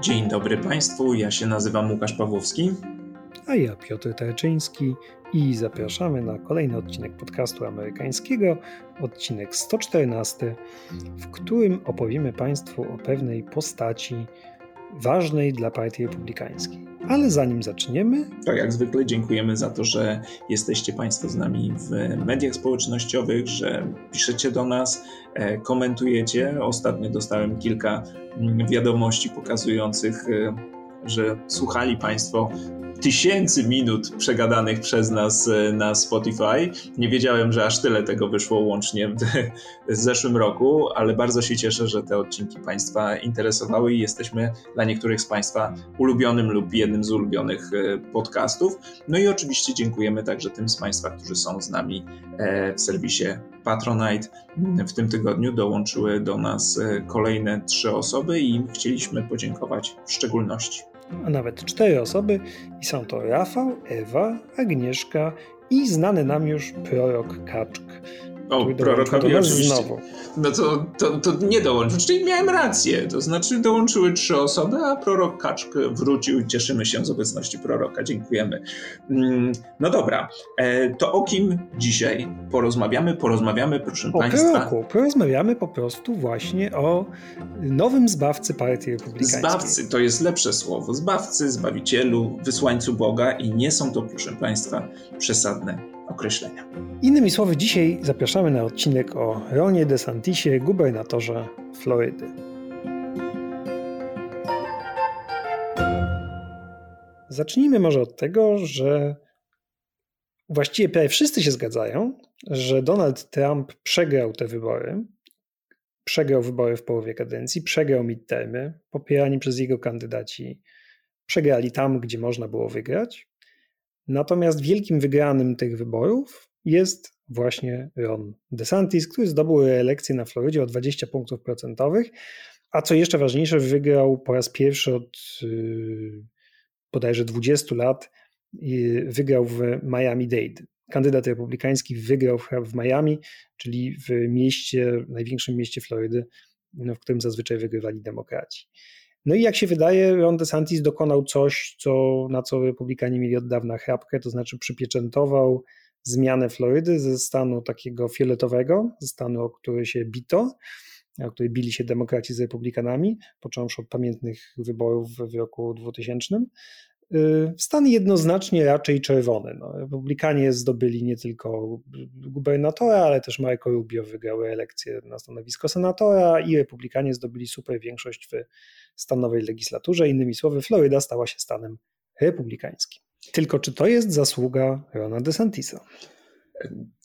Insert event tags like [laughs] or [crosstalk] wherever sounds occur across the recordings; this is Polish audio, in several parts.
Dzień dobry Państwu, ja się nazywam Łukasz Pawłowski. A ja Piotr Tarczyński i zapraszamy na kolejny odcinek podcastu amerykańskiego, odcinek 114, w którym opowiemy Państwu o pewnej postaci ważnej dla Partii Republikańskiej. Ale zanim zaczniemy. To jak zwykle dziękujemy za to, że jesteście Państwo z nami w mediach społecznościowych, że piszecie do nas, e, komentujecie. Ostatnio dostałem kilka mm, wiadomości pokazujących, e, że słuchali Państwo tysięcy minut przegadanych przez nas e, na Spotify. Nie wiedziałem, że aż tyle tego wyszło łącznie w, [laughs] w zeszłym roku, ale bardzo się cieszę, że te odcinki Państwa interesowały i jesteśmy dla niektórych z Państwa ulubionym lub jednym z ulubionych e, podcastów. No i oczywiście dziękujemy także tym z Państwa, którzy są z nami e, w serwisie Patronite. W tym tygodniu dołączyły do nas kolejne trzy osoby i chcieliśmy podziękować w szczególności a nawet cztery osoby i są to Rafał, Ewa, Agnieszka i znany nam już prorok Kaczk. O, prorokowi oczywiście. Znowu. No to, to, to nie dołączył, czyli miałem rację. To znaczy dołączyły trzy osoby, a prorok Kaczk wrócił. Cieszymy się z obecności proroka. Dziękujemy. Mm, no dobra, e, to o kim dzisiaj porozmawiamy? Porozmawiamy, proszę o Państwa. Proroku. Porozmawiamy po prostu właśnie o nowym zbawcy Partii Republikańskiej. Zbawcy to jest lepsze słowo. Zbawcy, zbawicielu, wysłańcu Boga i nie są to, proszę Państwa, przesadne określenia. Innymi słowy, dzisiaj zapraszamy na odcinek o Ronie DeSantisie, gubernatorze Florydy. Zacznijmy może od tego, że właściwie prawie wszyscy się zgadzają, że Donald Trump przegrał te wybory. Przegrał wybory w połowie kadencji, przegrał midtermy, popierani przez jego kandydaci przegrali tam, gdzie można było wygrać. Natomiast wielkim wygranym tych wyborów jest właśnie Ron DeSantis, który zdobył reelekcję na Florydzie o 20 punktów procentowych, a co jeszcze ważniejsze, wygrał po raz pierwszy od yy, bodajże 20 lat, wygrał w Miami-Dade. Kandydat republikański wygrał w Miami, czyli w mieście, największym mieście Florydy, no, w którym zazwyczaj wygrywali demokraci. No i jak się wydaje, Ron DeSantis dokonał coś, co, na co republikanie mieli od dawna chrapkę, to znaczy przypieczętował zmianę Florydy ze stanu takiego fioletowego, ze stanu, o który się bito, o który bili się demokraci z republikanami, począwszy od pamiętnych wyborów w roku 2000, Y, stan jednoznacznie raczej czerwony. No, Republikanie zdobyli nie tylko gubernatora, ale też Marco Rubio wygrał elekcję na stanowisko senatora i Republikanie zdobyli super większość w stanowej legislaturze. Innymi słowy, Floryda stała się stanem republikańskim. Tylko czy to jest zasługa Rona DeSantisa?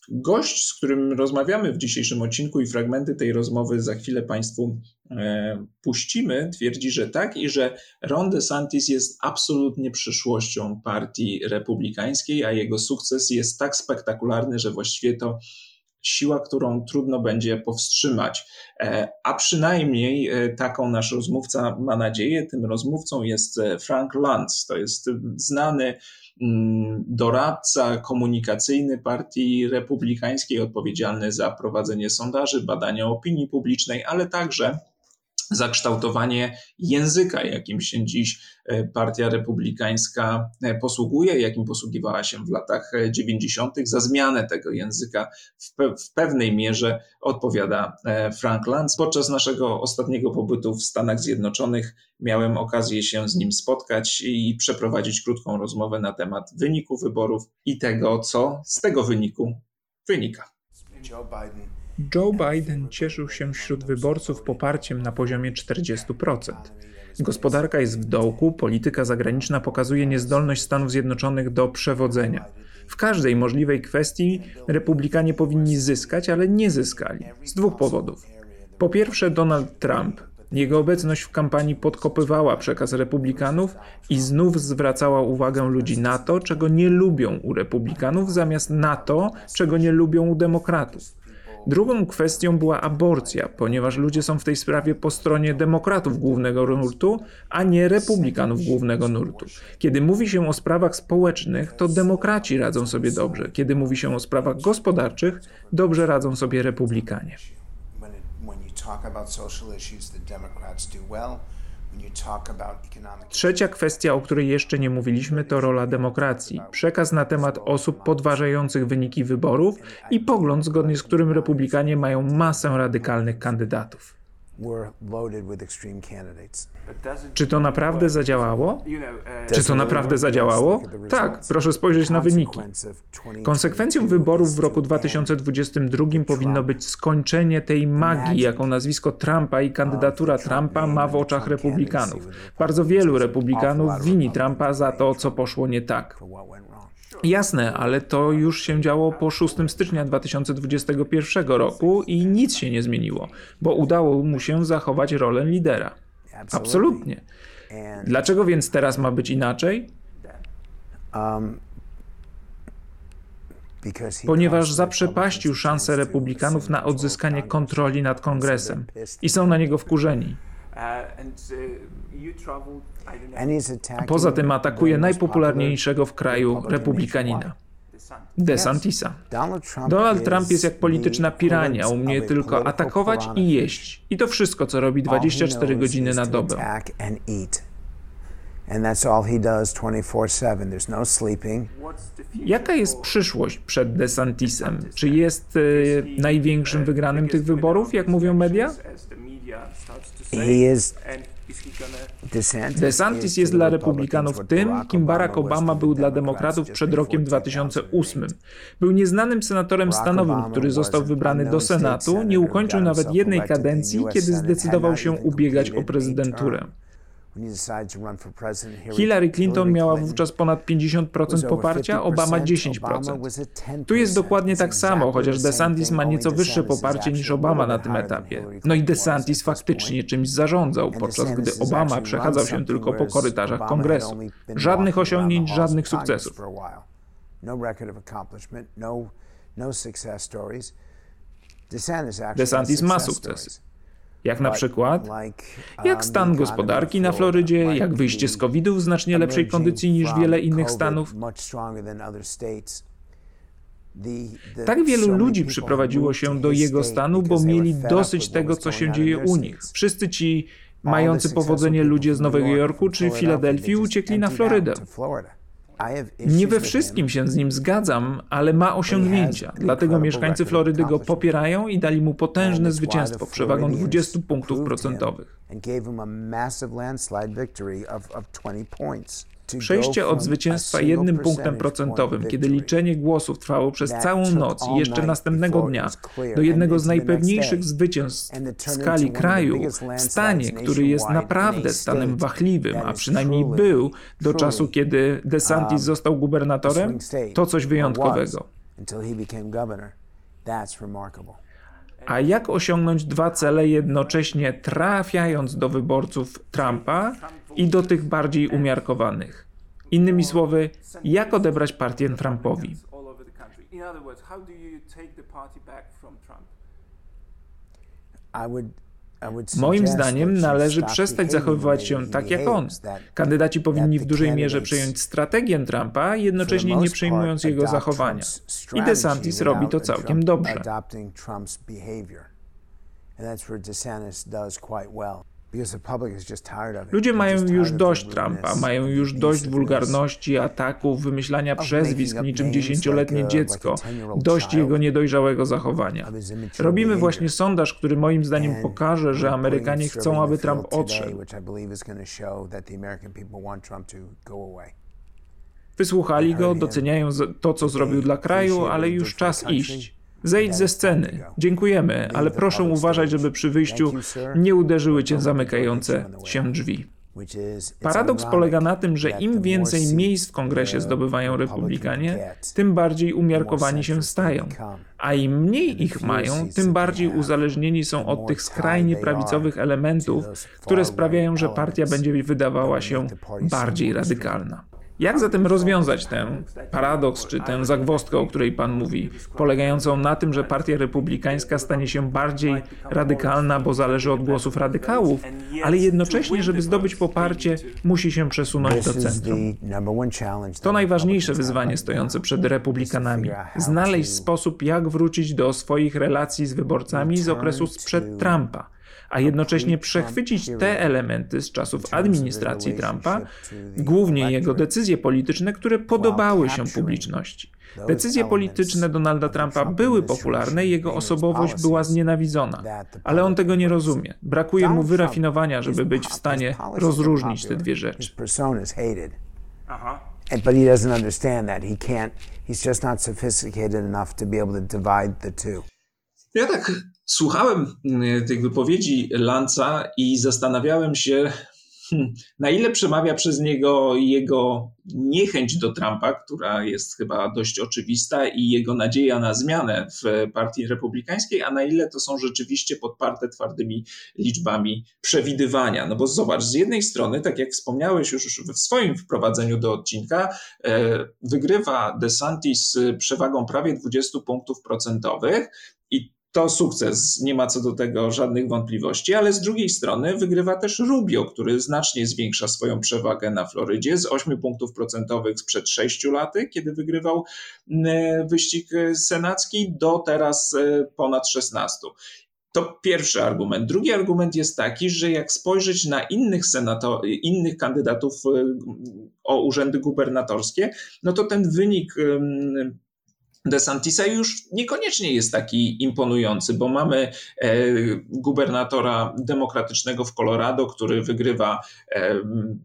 Gość, z którym rozmawiamy w dzisiejszym odcinku i fragmenty tej rozmowy za chwilę Państwu e, puścimy, twierdzi, że tak i że Ron DeSantis jest absolutnie przyszłością partii republikańskiej, a jego sukces jest tak spektakularny, że właściwie to siła, którą trudno będzie powstrzymać. E, a przynajmniej e, taką nasz rozmówca ma nadzieję. Tym rozmówcą jest Frank Luntz. To jest znany doradca komunikacyjny Partii Republikańskiej, odpowiedzialny za prowadzenie sondaży, badania opinii publicznej, ale także zakształtowanie języka, jakim się dziś e, Partia Republikańska e, posługuje, jakim posługiwała się w latach 90., za zmianę tego języka w, pe w pewnej mierze odpowiada e, Frank Lanz. Podczas naszego ostatniego pobytu w Stanach Zjednoczonych miałem okazję się z nim spotkać i przeprowadzić krótką rozmowę na temat wyniku wyborów i tego, co z tego wyniku wynika. Joe Biden Joe Biden cieszył się wśród wyborców poparciem na poziomie 40%. Gospodarka jest w dołku, polityka zagraniczna pokazuje niezdolność Stanów Zjednoczonych do przewodzenia. W każdej możliwej kwestii republikanie powinni zyskać, ale nie zyskali. Z dwóch powodów. Po pierwsze, Donald Trump. Jego obecność w kampanii podkopywała przekaz republikanów i znów zwracała uwagę ludzi na to, czego nie lubią u republikanów, zamiast na to, czego nie lubią u demokratów. Drugą kwestią była aborcja, ponieważ ludzie są w tej sprawie po stronie demokratów głównego nurtu, a nie republikanów głównego nurtu. Kiedy mówi się o sprawach społecznych, to demokraci radzą sobie dobrze. Kiedy mówi się o sprawach gospodarczych, dobrze radzą sobie republikanie. Trzecia kwestia, o której jeszcze nie mówiliśmy, to rola demokracji. Przekaz na temat osób podważających wyniki wyborów i pogląd, zgodnie z którym republikanie mają masę radykalnych kandydatów. Czy to naprawdę zadziałało? Czy to naprawdę zadziałało? Tak, proszę spojrzeć na wyniki. Konsekwencją wyborów w roku 2022 powinno być skończenie tej magii, jaką nazwisko Trumpa i kandydatura Trumpa ma w oczach republikanów. Bardzo wielu republikanów wini Trumpa za to, co poszło nie tak. Jasne, ale to już się działo po 6 stycznia 2021 roku i nic się nie zmieniło, bo udało mu się zachować rolę lidera. Absolutnie. Dlaczego więc teraz ma być inaczej? Um, Ponieważ zaprzepaścił szansę republikanów na odzyskanie kontroli nad kongresem i są na niego wkurzeni. Poza tym atakuje najpopularniejszego w kraju republikanina. DeSantisa. Donald Trump jest jak polityczna pirania, umie tylko atakować i jeść. I to wszystko, co robi 24 godziny na dobę. No Jaka jest przyszłość przed DeSantisem? Czy jest y, największym wygranym tych wyborów, jak mówią media? DeSantis jest dla republikanów tym, kim Barack Obama był dla demokratów przed rokiem 2008. Był nieznanym senatorem stanowym, który został wybrany do Senatu, nie ukończył nawet jednej kadencji, kiedy zdecydował się ubiegać o prezydenturę. Hillary Clinton miała wówczas ponad 50% poparcia, Obama 10%. Tu jest dokładnie tak samo, chociaż DeSantis ma nieco wyższe poparcie niż Obama na tym etapie. No i DeSantis faktycznie czymś zarządzał, podczas gdy Obama przechadzał się tylko po korytarzach kongresu. Żadnych osiągnięć, żadnych sukcesów. No no, no DeSantis ma sukcesy. Jak na przykład, jak um, stan gospodarki na Florydzie, jak wyjście z COVID-u w znacznie lepszej kondycji niż wiele innych stanów. Tak wielu ludzi przyprowadziło się do jego stanu, bo mieli dosyć tego, co się dzieje u nich. Wszyscy ci mający powodzenie ludzie z Nowego Jorku czy Filadelfii uciekli na Florydę. Nie we wszystkim się z nim zgadzam, ale ma osiągnięcia. Dlatego mieszkańcy Florydy go popierają i dali mu potężne zwycięstwo przewagą 20 punktów procentowych. Przejście od zwycięstwa jednym punktem procentowym, kiedy liczenie głosów trwało przez całą noc i jeszcze następnego dnia, do jednego z najpewniejszych zwycięstw w skali kraju, w stanie, który jest naprawdę stanem wachliwym, a przynajmniej był do czasu, kiedy DeSantis został gubernatorem, to coś wyjątkowego. A jak osiągnąć dwa cele jednocześnie trafiając do wyborców Trumpa i do tych bardziej umiarkowanych? Innymi słowy, jak odebrać partię Trumpowi? Moim zdaniem należy przestać zachowywać się tak jak on. Kandydaci powinni w dużej mierze przejąć strategię Trumpa, jednocześnie nie przejmując jego zachowania. I DeSantis robi to całkiem dobrze. Ludzie mają już dość Trumpa, mają już dość wulgarności, ataków, wymyślania przezwisk niczym dziesięcioletnie dziecko, dość jego niedojrzałego zachowania. Robimy właśnie sondaż, który moim zdaniem pokaże, że Amerykanie chcą, aby Trump odszedł. Wysłuchali go, doceniają to, co zrobił dla kraju, ale już czas iść. Zejdź ze sceny. Dziękujemy, ale proszę uważać, żeby przy wyjściu nie uderzyły cię zamykające się drzwi. Paradoks polega na tym, że im więcej miejsc w kongresie zdobywają republikanie, tym bardziej umiarkowani się stają. A im mniej ich mają, tym bardziej uzależnieni są od tych skrajnie prawicowych elementów, które sprawiają, że partia będzie wydawała się bardziej radykalna. Jak zatem rozwiązać ten paradoks, czy tę zagwozdkę, o której Pan mówi, polegającą na tym, że Partia Republikańska stanie się bardziej radykalna, bo zależy od głosów radykałów, ale jednocześnie, żeby zdobyć poparcie, musi się przesunąć do centrum. To najważniejsze wyzwanie stojące przed Republikanami. Znaleźć sposób, jak wrócić do swoich relacji z wyborcami z okresu sprzed Trumpa a jednocześnie przechwycić te elementy z czasów administracji Trumpa, głównie jego decyzje polityczne, które podobały się publiczności. Decyzje polityczne Donalda Trumpa były popularne i jego osobowość była znienawidzona, ale on tego nie rozumie. Brakuje mu wyrafinowania, żeby być w stanie rozróżnić te dwie rzeczy. Aha. But he doesn't understand that. He can't, he's just not sophisticated enough to be able to divide the two. Ja tak słuchałem mm, tych wypowiedzi Lanca i zastanawiałem się, Hmm. na ile przemawia przez niego jego niechęć do Trumpa, która jest chyba dość oczywista, i jego nadzieja na zmianę w Partii Republikańskiej, a na ile to są rzeczywiście podparte twardymi liczbami przewidywania. No bo zobacz, z jednej strony, tak jak wspomniałeś już w swoim wprowadzeniu do odcinka, e, wygrywa DeSantis przewagą prawie 20 punktów procentowych to sukces, nie ma co do tego żadnych wątpliwości, ale z drugiej strony wygrywa też Rubio, który znacznie zwiększa swoją przewagę na Florydzie z 8 punktów procentowych sprzed 6 lat, kiedy wygrywał e, wyścig senacki, do teraz e, ponad 16. To pierwszy argument. Drugi argument jest taki, że jak spojrzeć na innych senator, innych kandydatów e, o urzędy gubernatorskie, no to ten wynik DeSantisa już niekoniecznie jest taki imponujący, bo mamy e, gubernatora demokratycznego w Colorado, który wygrywa e,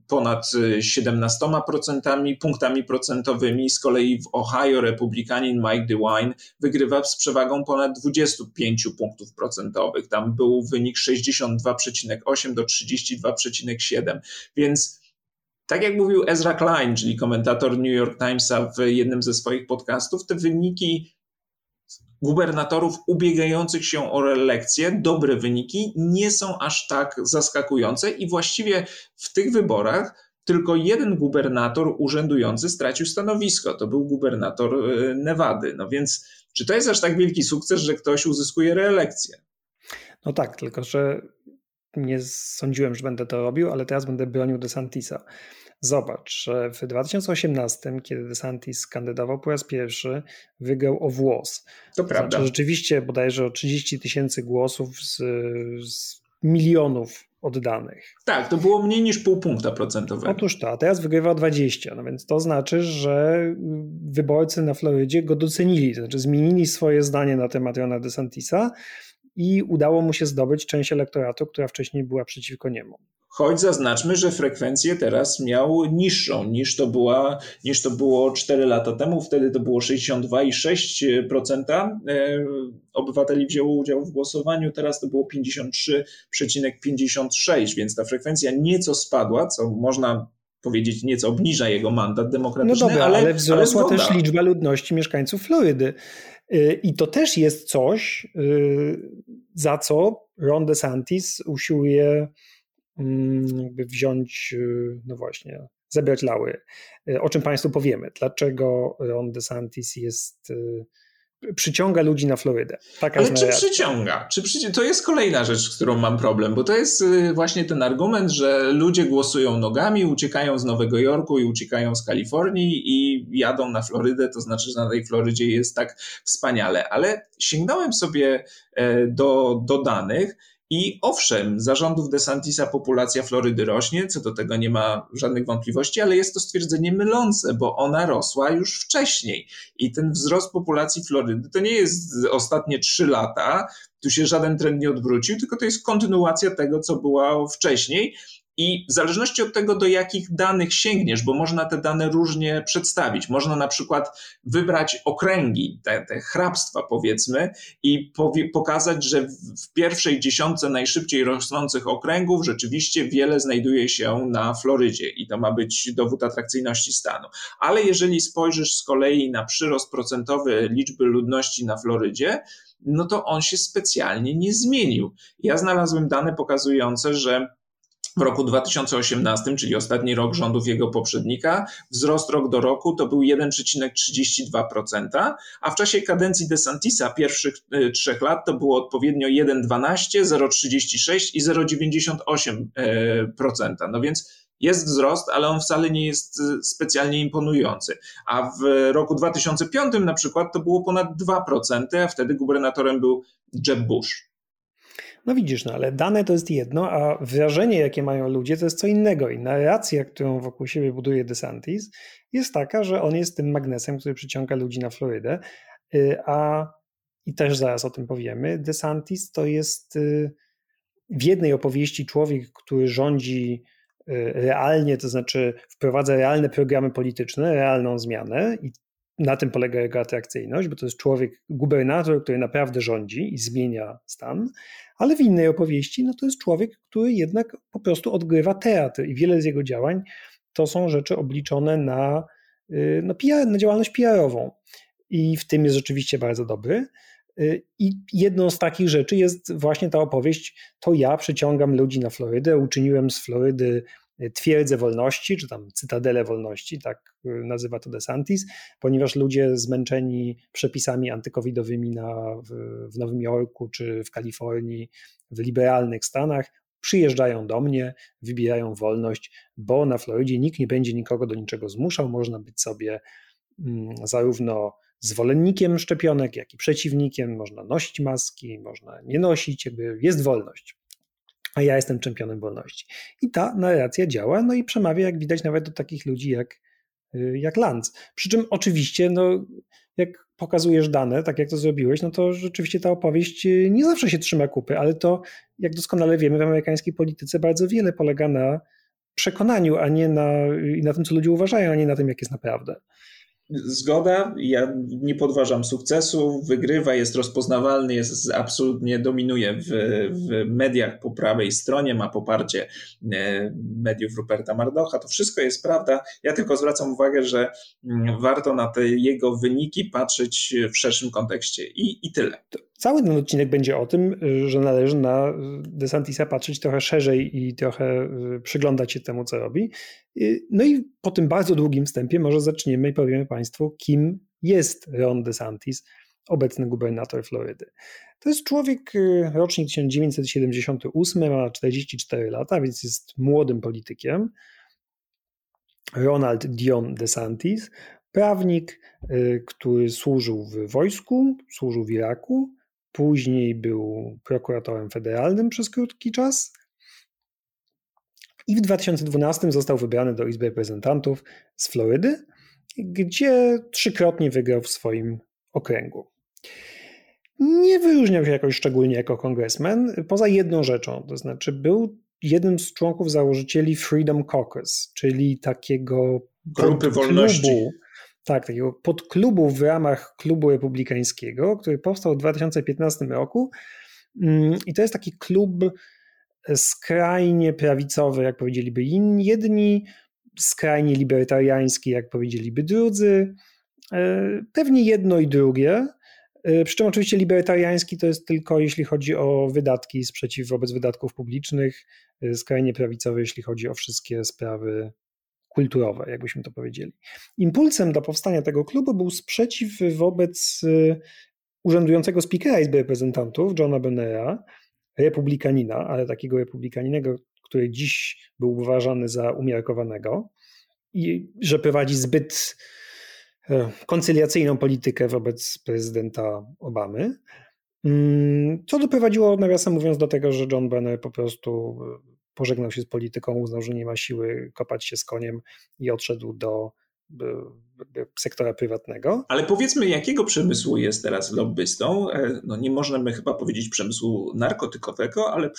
ponad 17% punktami procentowymi. Z kolei w Ohio republikanin Mike DeWine wygrywa z przewagą ponad 25 punktów procentowych. Tam był wynik 62,8 do 32,7. Więc tak jak mówił Ezra Klein, czyli komentator New York Timesa w jednym ze swoich podcastów, te wyniki gubernatorów ubiegających się o reelekcję, dobre wyniki, nie są aż tak zaskakujące i właściwie w tych wyborach tylko jeden gubernator urzędujący stracił stanowisko. To był gubernator e, Nevady. No więc czy to jest aż tak wielki sukces, że ktoś uzyskuje reelekcję? No tak, tylko że nie sądziłem, że będę to robił, ale teraz będę bronił DeSantisa. Zobacz, w 2018, kiedy DeSantis kandydował po raz pierwszy, wygrał o włos. To znaczy, prawda. Rzeczywiście bodajże o 30 tysięcy głosów z, z milionów oddanych. Tak, to było mniej niż pół punkta procentowego. Otóż to, a teraz wygrywa 20, no więc to znaczy, że wyborcy na Florydzie go docenili, to znaczy zmienili swoje zdanie na temat Rona DeSantisa i udało mu się zdobyć część elektoratu, która wcześniej była przeciwko niemu. Choć zaznaczmy, że frekwencję teraz miał niższą niż to, była, niż to było 4 lata temu. Wtedy to było 62,6% e, obywateli wzięło udział w głosowaniu, teraz to było 53,56%, więc ta frekwencja nieco spadła, co można powiedzieć nieco obniża jego mandat demokratyczny. No dobra, ale, ale wzrosła ale też liczba ludności mieszkańców Florydy. E, I to też jest coś, e, za co Ron DeSantis usiłuje Mm, jakby wziąć, y, no właśnie, zebrać lały. Y, o czym Państwu powiemy. Dlaczego Ron DeSantis jest y, przyciąga ludzi na Florydę. Taka Ale czy przyciąga? Czy przyci to jest kolejna rzecz, z którą mam problem, bo to jest właśnie ten argument, że ludzie głosują nogami, uciekają z Nowego Jorku i uciekają z Kalifornii i jadą na Florydę, to znaczy, że na tej Florydzie jest tak wspaniale. Ale sięgnąłem sobie e, do, do danych i owszem, za rządów DeSantisa populacja Florydy rośnie, co do tego nie ma żadnych wątpliwości, ale jest to stwierdzenie mylące, bo ona rosła już wcześniej. I ten wzrost populacji Florydy to nie jest ostatnie trzy lata, tu się żaden trend nie odwrócił, tylko to jest kontynuacja tego, co było wcześniej. I w zależności od tego, do jakich danych sięgniesz, bo można te dane różnie przedstawić. Można na przykład wybrać okręgi, te, te hrabstwa powiedzmy, i powie, pokazać, że w pierwszej dziesiątce najszybciej rosnących okręgów rzeczywiście wiele znajduje się na Florydzie i to ma być dowód atrakcyjności stanu. Ale jeżeli spojrzysz z kolei na przyrost procentowy liczby ludności na Florydzie, no to on się specjalnie nie zmienił. Ja znalazłem dane pokazujące, że w roku 2018, czyli ostatni rok rządów jego poprzednika, wzrost rok do roku to był 1,32%, a w czasie kadencji DeSantisa pierwszych y, trzech lat to było odpowiednio 1,12, 0,36 i 0,98%. No więc jest wzrost, ale on wcale nie jest y, specjalnie imponujący. A w roku 2005 na przykład to było ponad 2%, a wtedy gubernatorem był Jeb Bush. No widzisz, no ale dane to jest jedno, a wrażenie, jakie mają ludzie, to jest co innego. I narracja, którą wokół siebie buduje DeSantis, jest taka, że on jest tym magnesem, który przyciąga ludzi na Florydę. Y, a i też zaraz o tym powiemy, DeSantis to jest y, w jednej opowieści człowiek, który rządzi y, realnie, to znaczy wprowadza realne programy polityczne, realną zmianę i na tym polega jego atrakcyjność, bo to jest człowiek, gubernator, który naprawdę rządzi i zmienia stan, ale w innej opowieści no to jest człowiek, który jednak po prostu odgrywa teatr i wiele z jego działań to są rzeczy obliczone na, y, no, PR, na działalność PR-ową i w tym jest rzeczywiście bardzo dobry. Y, I jedną z takich rzeczy jest właśnie ta opowieść, to ja przyciągam ludzi na Florydę, uczyniłem z Florydy twierdzę wolności, czy tam cytadelę wolności, tak y, nazywa to DeSantis, ponieważ ludzie zmęczeni przepisami antykowidowymi na, w, w Nowym Jorku czy w Kalifornii, w liberalnych stanach, przyjeżdżają do mnie, wybierają wolność, bo na Florydzie nikt nie będzie nikogo do niczego zmuszał, można być sobie mm, zarówno zwolennikiem szczepionek, jak i przeciwnikiem, można nosić maski, można nie nosić, jakby jest wolność a ja jestem czempionem wolności. I ta narracja działa, no i przemawia, jak widać, nawet do takich ludzi jak, y, jak Lanz. Przy czym oczywiście, no, jak pokazujesz dane, tak jak to zrobiłeś, no to rzeczywiście ta opowieść y, nie zawsze się trzyma kupy, ale to, jak doskonale wiemy, w amerykańskiej polityce bardzo wiele polega na przekonaniu, a nie na, na tym, co ludzie uważają, a nie na tym, jak jest naprawdę. Zgoda, ja nie podważam sukcesu, wygrywa, jest rozpoznawalny, jest absolutnie dominuje w, w mediach po prawej stronie, ma poparcie e, mediów Ruperta Mardocha. To wszystko jest prawda. Ja tylko zwracam uwagę, że mm, warto na te jego wyniki patrzeć w szerszym kontekście i, i tyle. Cały ten odcinek będzie o tym, że należy na DeSantisa patrzeć trochę szerzej i trochę y, przyglądać się temu, co robi. Y, no i po tym bardzo długim wstępie może zaczniemy i powiemy Państwu, kim jest Ron DeSantis, obecny gubernator Florydy. To jest człowiek, y, rocznik 1978, ma 44 lata, więc jest młodym politykiem. Ronald Dion DeSantis, prawnik, który służył w wojsku, służył w Iraku, Później był prokuratorem federalnym przez krótki czas. I w 2012 został wybrany do Izby Reprezentantów z Florydy, gdzie trzykrotnie wygrał w swoim okręgu. Nie wyróżniał się jakoś szczególnie jako kongresmen, poza jedną rzeczą, to znaczy był jednym z członków założycieli Freedom Caucus, czyli takiego grupy wolności tak, takiego podklubu w ramach klubu republikańskiego, który powstał w 2015 roku. Mm, I to jest taki klub skrajnie prawicowy, jak powiedzieliby jedni, skrajnie libertariański, jak powiedzieliby drudzy. E, pewnie jedno i drugie. E, przy czym oczywiście libertariański to jest tylko jeśli chodzi o wydatki, sprzeciw wobec wydatków publicznych, e, skrajnie prawicowy, jeśli chodzi o wszystkie sprawy kulturowe, jakbyśmy to powiedzieli. Impulsem do powstania tego klubu był sprzeciw wobec y, urzędującego speakera Izby Reprezentantów, Johna Bennera, republikanina, ale takiego republikaninego, który dziś był uważany za umiarkowanego i że prowadzi zbyt e, koncyliacyjną politykę wobec prezydenta Obamy. Mm, co doprowadziło, nawiasem mówiąc, do tego, że John Benner po prostu pożegnał się z polityką, uznał, że nie ma siły kopać się z koniem i odszedł do sektora prywatnego. Ale powiedzmy, jakiego przemysłu jest teraz lobbystą? E, no nie możemy chyba powiedzieć przemysłu narkotykowego, ale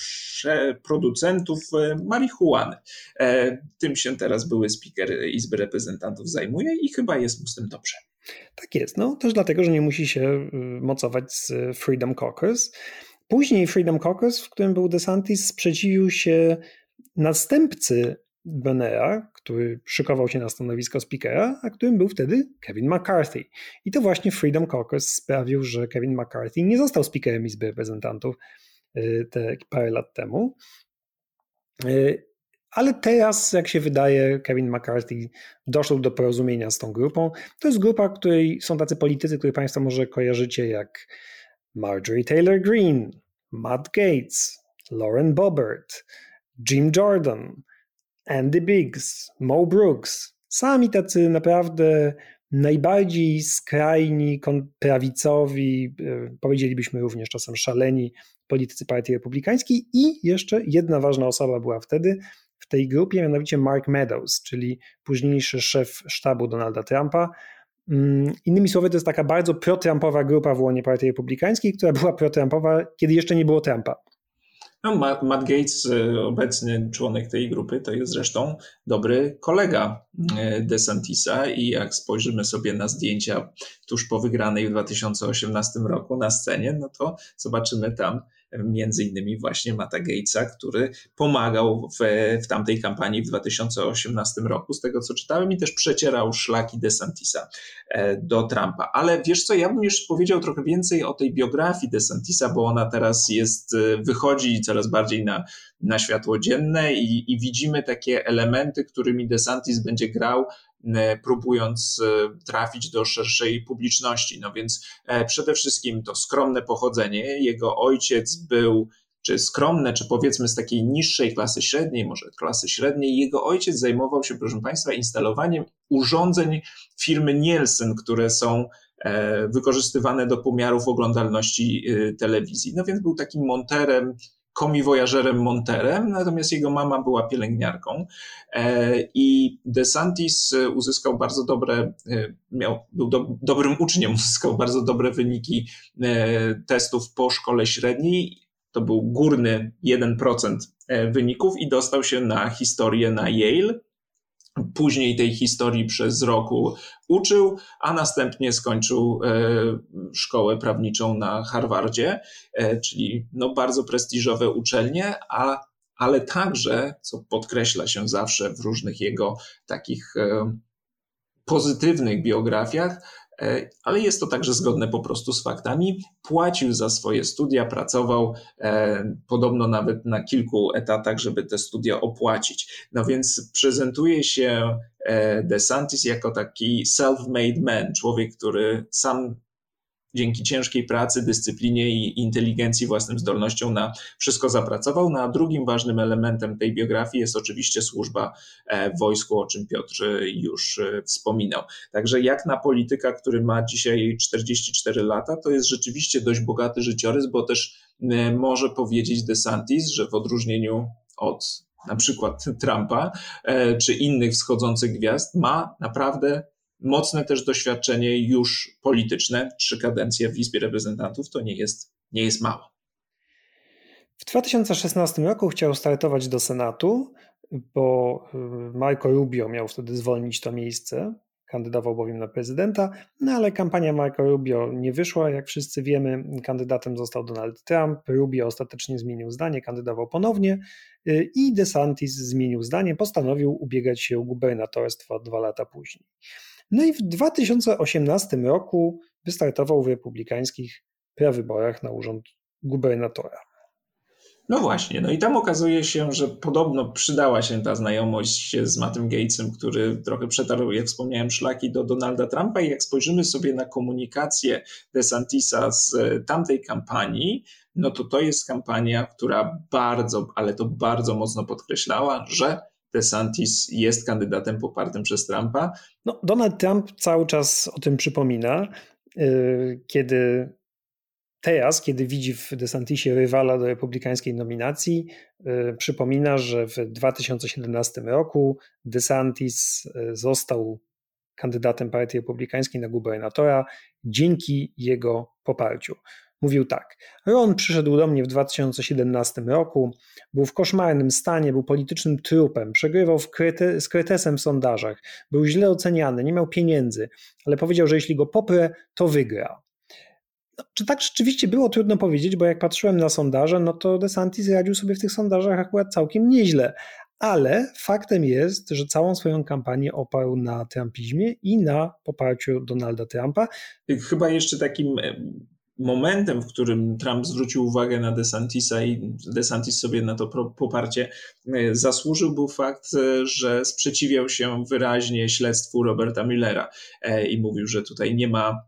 producentów e, marihuany. E, tym się teraz były speaker Izby Reprezentantów zajmuje i chyba jest mu z tym dobrze. Tak jest, no też dlatego, że nie musi się y, mocować z Freedom Caucus. Później Freedom Caucus, w którym był DeSantis, sprzeciwił się następcy Bennera, który szykował się na stanowisko speakera, a którym był wtedy Kevin McCarthy. I to właśnie Freedom Caucus sprawił, że Kevin McCarthy nie został speakerem Izby Reprezentantów y, te parę lat temu. Y, ale teraz, jak się wydaje, Kevin McCarthy doszedł do porozumienia z tą grupą. To jest grupa, której są tacy politycy, których Państwo może kojarzycie, jak Marjorie Taylor Greene, Matt Gates, Lauren Boebert, Jim Jordan, Andy Biggs, Mo Brooks. Sami tacy naprawdę najbardziej skrajni, prawicowi, e, powiedzielibyśmy również czasem szaleni politycy Partii Republikańskiej i jeszcze jedna ważna osoba była wtedy w tej grupie, mianowicie Mark Meadows, czyli późniejszy szef sztabu Donalda Trumpa. Mm, innymi słowy, to jest taka bardzo pro-Trumpowa grupa w łonie Partii Republikańskiej, która była pro-Trumpowa, kiedy jeszcze nie było Trumpa. No, Matt, Gates, y, obecny członek tej grupy, to jest zresztą dobry kolega y, DeSantisa i jak spojrzymy sobie na zdjęcia tuż po wygranej w 2018 roku na scenie, no to zobaczymy tam między innymi właśnie Mata Gatesa, który pomagał w, w tamtej kampanii w 2018 roku, z tego co czytałem, i też przecierał szlaki DeSantisa e, do Trumpa. Ale wiesz co, ja bym jeszcze powiedział trochę więcej o tej biografii DeSantisa, bo ona teraz jest, e, wychodzi coraz bardziej na, na światło dzienne i, i widzimy takie elementy, którymi DeSantis będzie grał próbując e, trafić do szerszej publiczności. No więc e, przede wszystkim to skromne pochodzenie. Jego ojciec był czy skromne, czy powiedzmy z takiej niższej klasy średniej, może klasy średniej. Jego ojciec zajmował się, proszę Państwa, instalowaniem urządzeń firmy Nielsen, które są wykorzystywane do pomiarów oglądalności telewizji. No więc był takim monterem komiwojażerem Monterem, natomiast jego mama była pielęgniarką e, i DeSantis uzyskał bardzo dobre, e, miał, był do, dobrym uczniem, [laughs] uzyskał bardzo dobre wyniki e, testów po szkole średniej. To był górny 1% wyników i dostał się na historię na Yale Później tej historii przez roku uczył, a następnie skończył e, szkołę prawniczą na Harvardzie, e, czyli no bardzo prestiżowe uczelnie, a, ale także, co podkreśla się zawsze w różnych jego takich e, pozytywnych biografiach, ale jest to także zgodne po prostu z faktami. Płacił za swoje studia, pracował e, podobno nawet na kilku etatach, żeby te studia opłacić. No więc prezentuje się e, DeSantis jako taki self-made man, człowiek, który sam dzięki ciężkiej pracy, dyscyplinie i inteligencji, własnym zdolnościom na wszystko zapracował. No a drugim ważnym elementem tej biografii jest oczywiście służba e, w wojsku, o czym Piotr już e, wspominał. Także jak na polityka, który ma dzisiaj 44 lata, to jest rzeczywiście dość bogaty życiorys, bo też e, może powiedzieć DeSantis, że w odróżnieniu od na przykład Trumpa czy innych wschodzących gwiazd, ma naprawdę mocne też doświadczenie już polityczne. Trzy kadencje w Izbie Reprezentantów to nie jest, nie jest mało. W 2016 roku chciał startować do Senatu, bo y, Marco Rubio miał wtedy zwolnić to miejsce. Kandydował bowiem na prezydenta, no ale kampania Marco Rubio nie wyszła. Jak wszyscy wiemy, kandydatem został Donald Trump. Rubio ostatecznie zmienił zdanie, kandydował ponownie y, i DeSantis zmienił zdanie, postanowił ubiegać się o gubernatorstwo dwa lata później. No i w 2018 roku wystartował w republikańskich prawyborach na urząd gubernatora. No właśnie, no i tam okazuje się, że podobno przydała się ta znajomość z Mattem Gatesem, który trochę przetarł, jak wspomniałem, szlaki do Donalda Trumpa i jak spojrzymy sobie na komunikację DeSantisa z tamtej kampanii, no to to jest kampania, która bardzo, ale to bardzo mocno podkreślała, że DeSantis jest kandydatem popartym przez Trumpa. No, Donald Trump cały czas o tym przypomina, y, kiedy teraz, kiedy widzi w DeSantisie rywala do republikańskiej nominacji, y, przypomina, że w 2017 roku DeSantis y, został kandydatem Partii Republikańskiej na gubernatora dzięki jego poparciu. Mówił tak: Ron przyszedł do mnie w 2017 roku, był w koszmarnym stanie, był politycznym trupem, przegrywał krety, z kretesem w sondażach, był źle oceniany, nie miał pieniędzy, ale powiedział, że jeśli go poprę, to wygra. No, czy tak rzeczywiście było, trudno powiedzieć, bo jak patrzyłem na sondaże, no to DeSantis radził sobie w tych sondażach akurat całkiem nieźle, ale faktem jest, że całą swoją kampanię oparł na trumpizmie i na poparciu Donalda Trumpa. Chyba jeszcze takim momentem, w którym Trump zwrócił uwagę na DeSantisa i DeSantis sobie na to poparcie e, zasłużył, był fakt, e, że sprzeciwiał się wyraźnie śledztwu Roberta Millera e, i mówił, że tutaj nie ma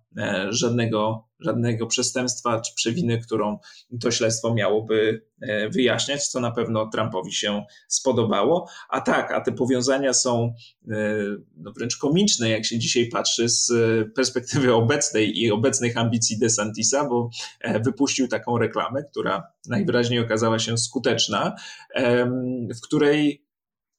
żadnego żadnego przestępstwa czy przewiny, którą to śledztwo miałoby e, wyjaśniać, co na pewno Trumpowi się spodobało. A tak, a te powiązania są e, no wręcz komiczne, jak się dzisiaj patrzy z perspektywy obecnej i obecnych ambicji DeSantisa, bo wypuścił taką reklamę, która najwyraźniej okazała się skuteczna, w której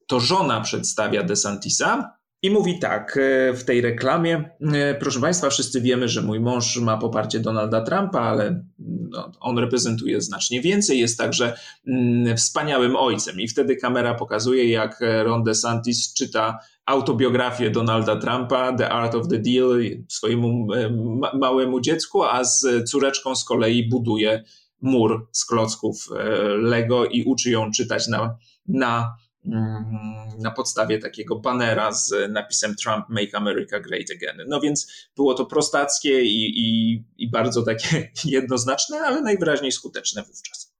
to żona przedstawia DeSantisa i mówi tak e, w tej reklamie: e, Proszę Państwa, wszyscy wiemy, że mój mąż ma poparcie Donalda Trumpa, ale no, on reprezentuje znacznie więcej, jest także mm, wspaniałym ojcem. I wtedy kamera pokazuje, jak Ron DeSantis czyta autobiografię Donalda Trumpa, The Art of the Deal, swojemu e, małemu dziecku, a z córeczką z kolei buduje mur z klocków Lego i uczy ją czytać na, na na podstawie takiego banera z napisem Trump Make America Great Again. No więc było to prostackie i, i, i bardzo takie [laughs] jednoznaczne, ale najwyraźniej skuteczne wówczas.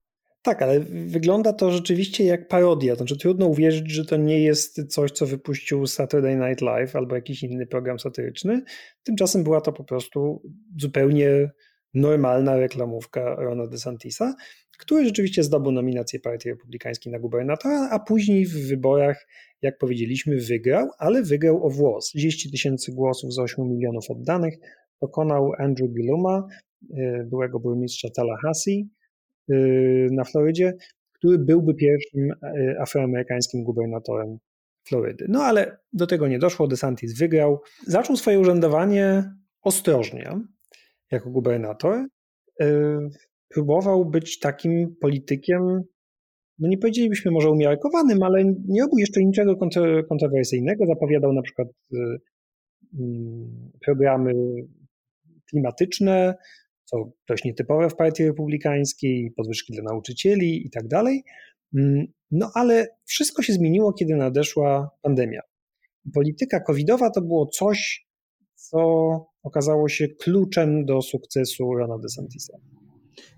Tak, ale wygląda to rzeczywiście jak parodia. Znaczy, trudno uwierzyć, że to nie jest coś, co wypuścił Saturday Night Live albo jakiś inny program satyryczny. Tymczasem była to po prostu zupełnie normalna reklamówka Rona DeSantisa, który rzeczywiście zdobył nominację Partii Republikańskiej na gubernatora, a później w wyborach, jak powiedzieliśmy, wygrał, ale wygrał o włos. 30 tysięcy głosów z 8 milionów oddanych pokonał Andrew Gilluma, y, byłego burmistrza Tallahassee y, na Florydzie, który byłby pierwszym y, afroamerykańskim gubernatorem Florydy. No ale do tego nie doszło, DeSantis wygrał. Zaczął swoje urzędowanie ostrożnie, jako gubernator, próbował być takim politykiem, no nie powiedzielibyśmy może umiarkowanym, ale nie robił jeszcze niczego kontrowersyjnego. Zapowiadał na przykład y, mm, programy klimatyczne, co dość nietypowe w partii republikańskiej, podwyżki dla nauczycieli i tak dalej. Mm, no ale wszystko się zmieniło, kiedy nadeszła pandemia. Polityka covidowa to było coś, co okazało się kluczem do sukcesu Rona DeSantisa.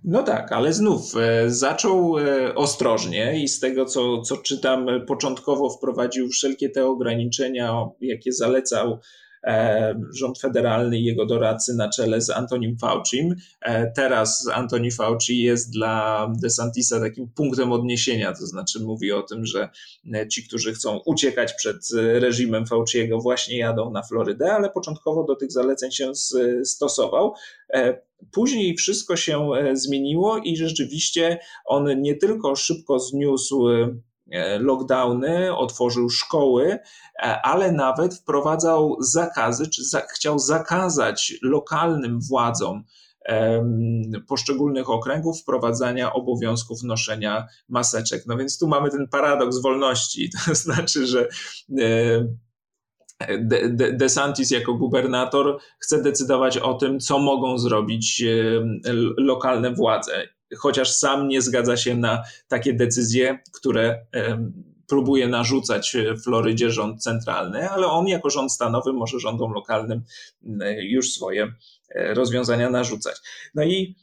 No tak, ale znów e, zaczął e, ostrożnie i z tego, co, co czytam, początkowo wprowadził wszelkie te ograniczenia, jakie zalecał E, rząd federalny i jego doradcy na czele z Antonim Faucim. E, teraz Antoni Fauci jest dla DeSantisa takim punktem odniesienia, to znaczy mówi o tym, że e, ci, którzy chcą uciekać przed reżimem Fauciego właśnie jadą na Florydę, ale początkowo do tych zaleceń się stosował. Później wszystko się zmieniło i rzeczywiście on nie tylko szybko zniósł E, lockdowny, otworzył szkoły, e, ale nawet wprowadzał zakazy, czy za, chciał zakazać lokalnym władzom poszczególnych okręgów wprowadzania obowiązków noszenia maseczek. No więc tu mamy ten paradoks wolności, [laughs] to znaczy, że e, DeSantis jako gubernator chce decydować o tym, co mogą zrobić lokalne władze chociaż sam nie zgadza się na takie decyzje, które próbuje narzucać Florydzie rząd centralny, ale on jako rząd stanowy może rządom lokalnym już swoje e, rozwiązania narzucać. No i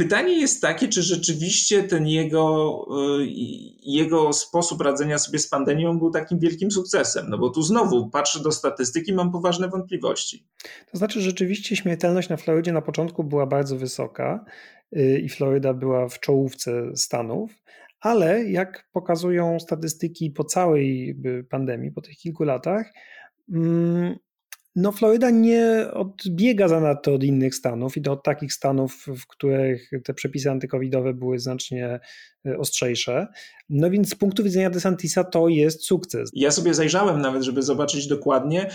Pytanie jest takie, czy rzeczywiście ten jego, e, jego sposób radzenia sobie z pandemią był takim wielkim sukcesem. No bo tu znowu patrzę do statystyki, mam poważne wątpliwości. To znaczy, rzeczywiście śmiertelność na Florydzie na początku była bardzo wysoka y, i Floryda była w czołówce Stanów, ale jak pokazują statystyki po całej pandemii, po tych kilku latach, mm, no, Floryda nie odbiega zanadto od innych stanów i to od takich stanów, w których te przepisy antykowidowe były znacznie e, ostrzejsze. No więc z punktu widzenia DeSantisa to jest sukces. Ja sobie zajrzałem nawet, żeby zobaczyć dokładnie.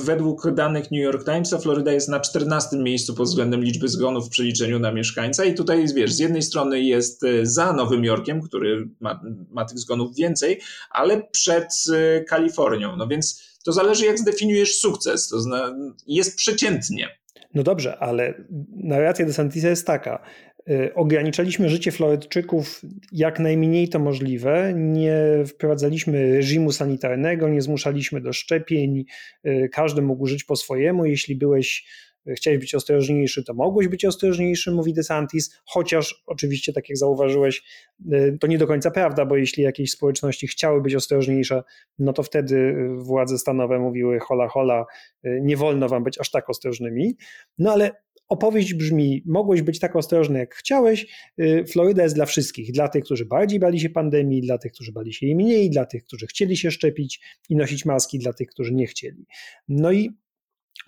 Według danych New York Timesa Floryda jest na 14 miejscu pod względem liczby zgonów w przeliczeniu na mieszkańca i tutaj wiesz, z jednej strony jest e, za Nowym Jorkiem, który ma, ma tych zgonów więcej, ale przed e, Kalifornią. No więc to zależy, jak zdefiniujesz sukces. To zna, jest przeciętnie. No dobrze, ale narracja DeSantisa jest taka. Y, ograniczaliśmy życie Florydczyków jak najmniej to możliwe, nie wprowadzaliśmy reżimu sanitarnego, nie zmuszaliśmy do szczepień, y, każdy mógł żyć po swojemu. Jeśli byłeś chciałeś być ostrożniejszy, to mogłeś być ostrożniejszy, mówi DeSantis, chociaż oczywiście, tak jak zauważyłeś, to nie do końca prawda, bo jeśli jakieś społeczności chciały być ostrożniejsze, no to wtedy władze stanowe mówiły hola hola, nie wolno wam być aż tak ostrożnymi. No ale opowieść brzmi: Mogłeś być tak ostrożny, jak chciałeś. Y, Floryda jest dla wszystkich. Dla tych, którzy bardziej bali się pandemii, dla tych, którzy bali się jej mniej, dla tych, którzy chcieli się szczepić i nosić maski, dla tych, którzy nie chcieli. No i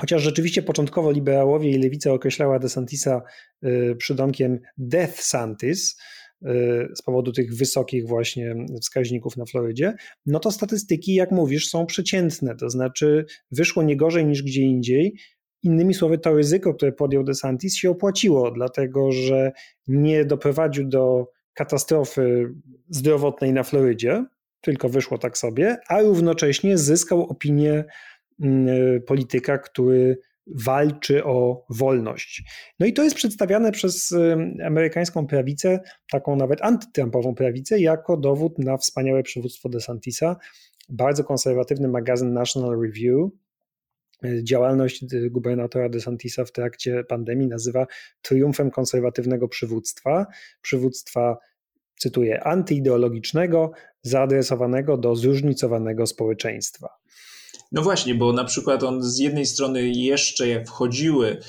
Chociaż rzeczywiście początkowo liberałowie i lewica określała DeSantisa y, przydomkiem Death Santis, y, z powodu tych wysokich właśnie wskaźników na Florydzie, no to statystyki, jak mówisz, są przeciętne, to znaczy wyszło nie gorzej niż gdzie indziej, Innymi słowy, to ryzyko, które podjął DeSantis, się opłaciło, dlatego że nie doprowadził do katastrofy zdrowotnej na Florydzie, tylko wyszło tak sobie, a równocześnie zyskał opinię polityka, który walczy o wolność. No i to jest przedstawiane przez amerykańską prawicę, taką nawet antytrumpową prawicę, jako dowód na wspaniałe przywództwo DeSantisa. Bardzo konserwatywny magazyn National Review działalność gubernatora DeSantisa w trakcie pandemii nazywa triumfem konserwatywnego przywództwa. Przywództwa, cytuję, antyideologicznego, zaadresowanego do zróżnicowanego społeczeństwa. No właśnie, bo na przykład on z jednej strony jeszcze jak wchodziły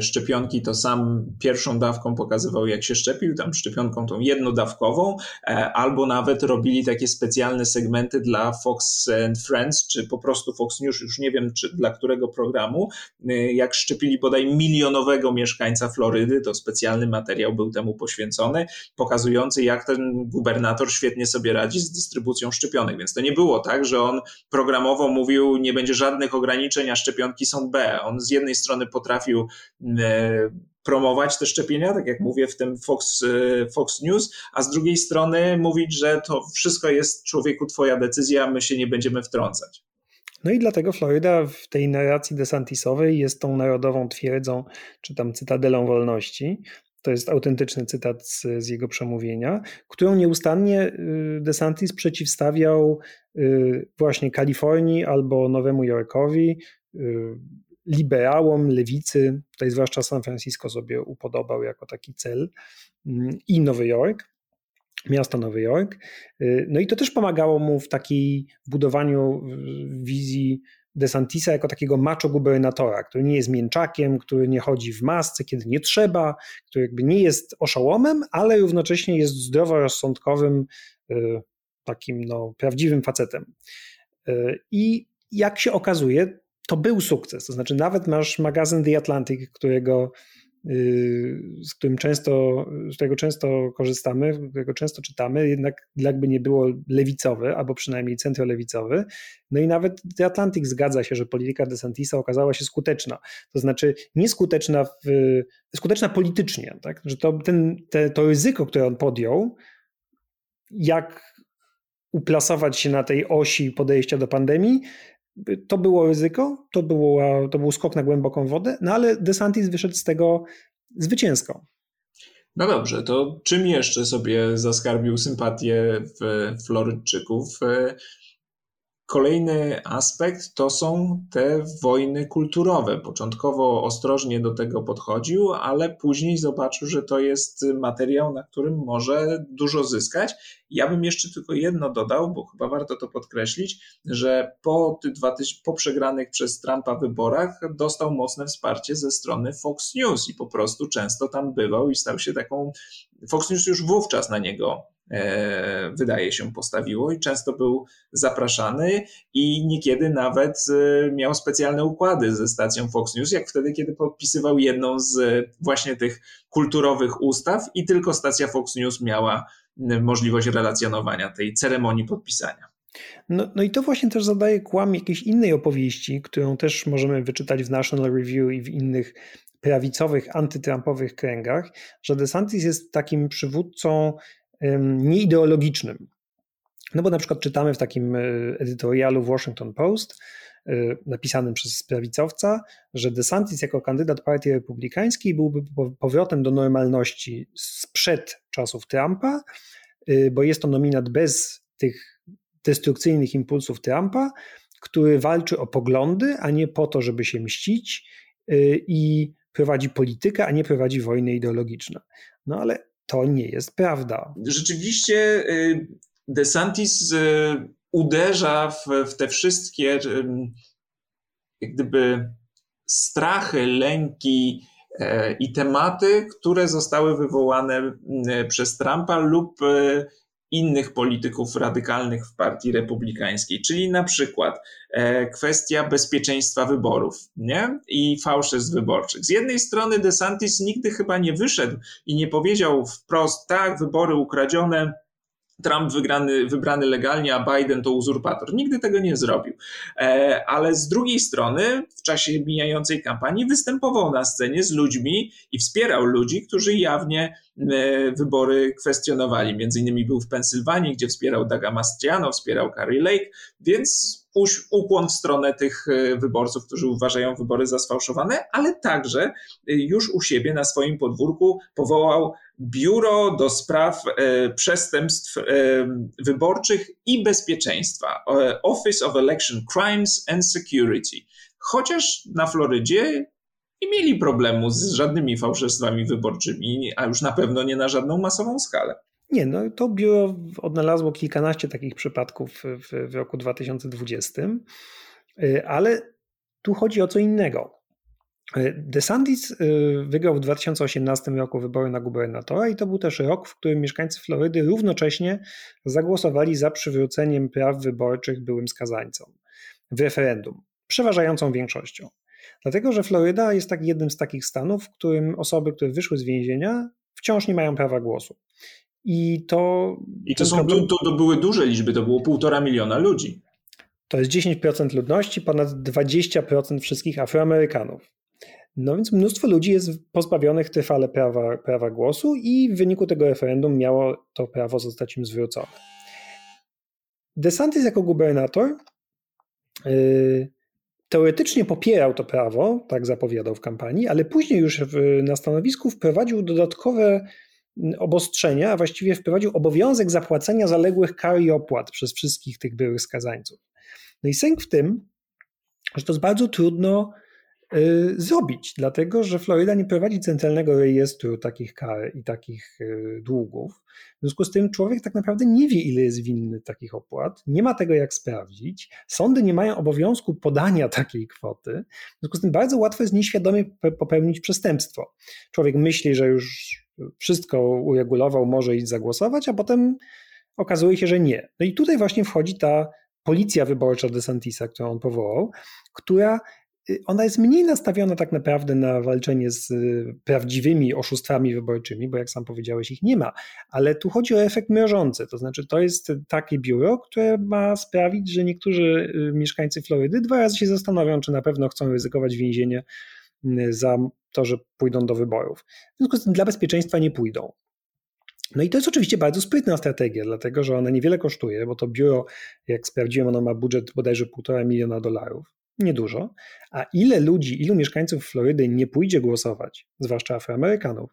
szczepionki, to sam pierwszą dawką pokazywał, jak się szczepił, tam szczepionką tą jednodawkową, e, albo nawet robili takie specjalne segmenty dla Fox and Friends, czy po prostu Fox News, już nie wiem, czy dla którego programu, e, jak szczepili bodaj milionowego mieszkańca Florydy, to specjalny materiał był temu poświęcony, pokazujący, jak ten gubernator świetnie sobie radzi z dystrybucją szczepionek. Więc to nie było tak, że on programowo mówił, nie będzie żadnych ograniczeń, a szczepionki są B. On z jednej strony potrafił e, promować te szczepienia, tak jak mówię w tym Fox, e, Fox News, a z drugiej strony mówić, że to wszystko jest człowieku twoja decyzja, my się nie będziemy wtrącać. No i dlatego Floryda w tej narracji desantisowej jest tą narodową twierdzą, czy tam cytadelą wolności, to jest autentyczny cytat z, z, jego przemówienia, którą nieustannie y, DeSantis przeciwstawiał y, właśnie Kalifornii albo Nowemu Jorkowi, y, liberałom, lewicy, tutaj zwłaszcza San Francisco sobie upodobał jako taki cel mm, i Nowy Jork, miasto Nowy Jork. No i to też pomagało mu w takiej budowaniu wizji DeSantisa jako takiego macho gubernatora, który nie jest mięczakiem, który nie chodzi w masce, kiedy nie trzeba, który jakby nie jest oszołomem, ale równocześnie jest zdroworozsądkowym, y, takim no, prawdziwym facetem. Y, I jak się okazuje, to był sukces. To znaczy, nawet masz magazyn The Atlantic, którego Y, z którym często, z którego często korzystamy, którego często czytamy, jednak jakby nie było lewicowy, albo przynajmniej centrolewicowy. No i nawet The Atlantic zgadza się, że polityka DeSantisa okazała się skuteczna. To znaczy nieskuteczna, w, skuteczna politycznie, tak? że to, ten, te, to ryzyko, które on podjął, jak uplasować się na tej osi podejścia do pandemii, to było ryzyko, to, było, to był skok na głęboką wodę, no ale DeSantis wyszedł z tego zwycięsko. No dobrze, to czym jeszcze sobie zaskarbił sympatię w Florydczyków? Kolejny aspekt to są te wojny kulturowe. Początkowo ostrożnie do tego podchodził, ale później zobaczył, że to jest materiał, na którym może dużo zyskać. Ja bym jeszcze tylko jedno dodał, bo chyba warto to podkreślić, że po, po przegranych przez Trumpa wyborach dostał mocne wsparcie ze strony Fox News i po prostu często tam bywał i stał się taką. Fox News już wówczas na niego wydaje się postawiło i często był zapraszany i niekiedy nawet e, miał specjalne układy ze stacją Fox News, jak wtedy, kiedy podpisywał jedną z właśnie tych kulturowych ustaw i tylko stacja Fox News miała możliwość relacjonowania tej ceremonii podpisania. No, no i to właśnie też zadaje kłam jakiejś innej opowieści, którą też możemy wyczytać w National Review i w innych prawicowych, antytrumpowych kręgach, że DeSantis jest takim przywódcą nieideologicznym. No bo na przykład czytamy w takim e, edytorialu w Washington Post, e, napisanym przez prawicowca, że DeSantis jako kandydat Partii Republikańskiej byłby powrotem do normalności sprzed czasów Trumpa, e, bo jest to nominat bez tych destrukcyjnych impulsów Trumpa, który walczy o poglądy, a nie po to, żeby się mścić i prowadzi politykę, a nie prowadzi wojny ideologiczne. No ale to nie jest prawda. Rzeczywiście DeSantis uderza w, w te wszystkie jak gdyby strachy, lęki e, i tematy, które zostały wywołane przez Trumpa lub innych polityków radykalnych w partii republikańskiej, czyli na przykład e, kwestia bezpieczeństwa wyborów nie? i fałszerstw wyborczych. Z jednej strony DeSantis nigdy chyba nie wyszedł i nie powiedział wprost, tak, wybory ukradzione, Trump wygrany, wybrany legalnie, a Biden to uzurpator. Nigdy tego nie zrobił. E, ale z drugiej strony, w czasie mijającej kampanii, występował na scenie z ludźmi i wspierał ludzi, którzy jawnie e, wybory kwestionowali. Między innymi był w Pensylwanii, gdzie wspierał Daga Mastiano, wspierał Carrie Lake, więc ukłon w stronę tych e, wyborców, którzy uważają wybory za sfałszowane, ale także już u siebie na swoim podwórku powołał Biuro do Spraw e, Przestępstw e, Wyborczych i Bezpieczeństwa, e, Office of Election Crimes and Security. Chociaż na Florydzie nie mieli problemu z żadnymi fałszerstwami wyborczymi, a już na pewno nie na żadną masową skalę. Nie, no to biuro odnalazło kilkanaście takich przypadków w, w roku 2020, ale tu chodzi o co innego. E, DeSantis e, wygrał w 2018 roku wybory na gubernatora i to był też rok, w którym mieszkańcy Florydy równocześnie zagłosowali za przywróceniem praw wyborczych byłym skazańcom w referendum, przeważającą większością. Dlatego, że Floryda jest tak jednym z takich stanów, w którym osoby, które wyszły z więzienia, wciąż nie mają prawa głosu. I to. I to, są, to, to były duże liczby, to było półtora miliona ludzi. To jest 10% ludności, ponad 20% wszystkich Afroamerykanów. No więc mnóstwo ludzi jest pozbawionych trwale prawa, prawa głosu i w wyniku tego referendum miało to prawo zostać im zwrócone. DeSantis jako gubernator yy, teoretycznie popierał to prawo, tak zapowiadał w kampanii, ale później już w, na stanowisku wprowadził dodatkowe obostrzenia, a właściwie wprowadził obowiązek zapłacenia zaległych kar i opłat przez wszystkich tych byłych skazańców. No i sęk w tym, że to jest bardzo trudno zrobić, dlatego że Floryda nie prowadzi centralnego rejestru takich kar i takich y, długów. W związku z tym człowiek tak naprawdę nie wie, ile jest winny takich opłat, nie ma tego jak sprawdzić. Sądy nie mają obowiązku podania [laughs] takiej kwoty. W związku z tym bardzo łatwo jest nieświadomie popełnić przestępstwo. Człowiek myśli, że już wszystko uregulował, może iść zagłosować, a potem okazuje się, że nie. No i tutaj właśnie wchodzi ta policja wyborcza DeSantisa, którą on powołał, która Y, ona jest mniej nastawiona tak naprawdę na walczenie z y, prawdziwymi oszustwami wyborczymi, bo jak sam powiedziałeś, ich nie ma, ale tu chodzi o efekt mrożący, to znaczy to jest takie biuro, które ma sprawić, że niektórzy y, mieszkańcy Florydy dwa razy się zastanowią, czy na pewno chcą ryzykować więzienie za to, że pójdą do wyborów. W związku z tym dla bezpieczeństwa nie pójdą. No i to jest oczywiście bardzo sprytna strategia, dlatego że ona niewiele kosztuje, bo to biuro, jak sprawdziłem, ono ma budżet bodajże 1,5 miliona dolarów niedużo, a ile ludzi, ilu mieszkańców Florydy nie pójdzie głosować, zwłaszcza Afroamerykanów,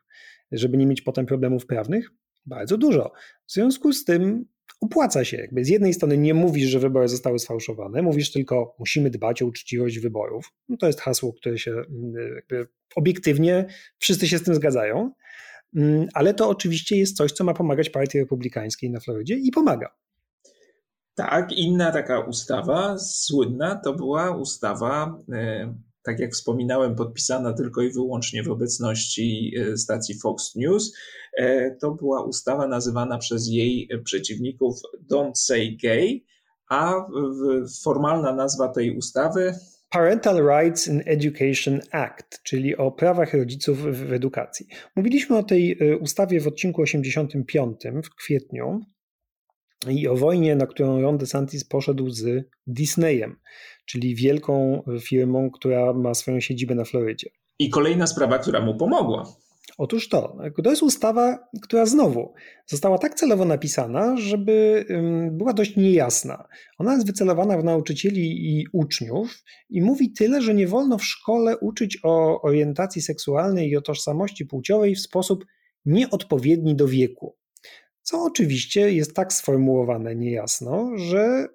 żeby nie mieć potem problemów prawnych? Bardzo dużo. W związku z tym opłaca się. Jakby z jednej strony nie mówisz, że wybory zostały sfałszowane, mówisz tylko, musimy dbać o uczciwość wyborów. No to jest hasło, które się obiektywnie wszyscy się z tym zgadzają, mm, ale to oczywiście jest coś, co ma pomagać partii republikańskiej na Florydzie i pomaga. Tak, inna taka ustawa słynna to była ustawa, e, tak jak wspominałem, podpisana tylko i wyłącznie w obecności e, stacji Fox News. E, to była ustawa nazywana przez jej przeciwników Don't Say Gay, a formalna nazwa tej ustawy Parental Rights in Education Act, czyli o prawach rodziców w edukacji. Mówiliśmy o tej ustawie w odcinku 85 w kwietniu i o wojnie, na którą Ron DeSantis poszedł z Disneyem, czyli wielką firmą, która ma swoją siedzibę na Florydzie. I kolejna sprawa, która mu pomogła. Otóż to, to jest ustawa, która znowu została tak celowo napisana, żeby była dość niejasna. Ona jest wycelowana w nauczycieli i uczniów i mówi tyle, że nie wolno w szkole uczyć o orientacji seksualnej i o tożsamości płciowej w sposób nieodpowiedni do wieku co oczywiście jest tak sformułowane niejasno, że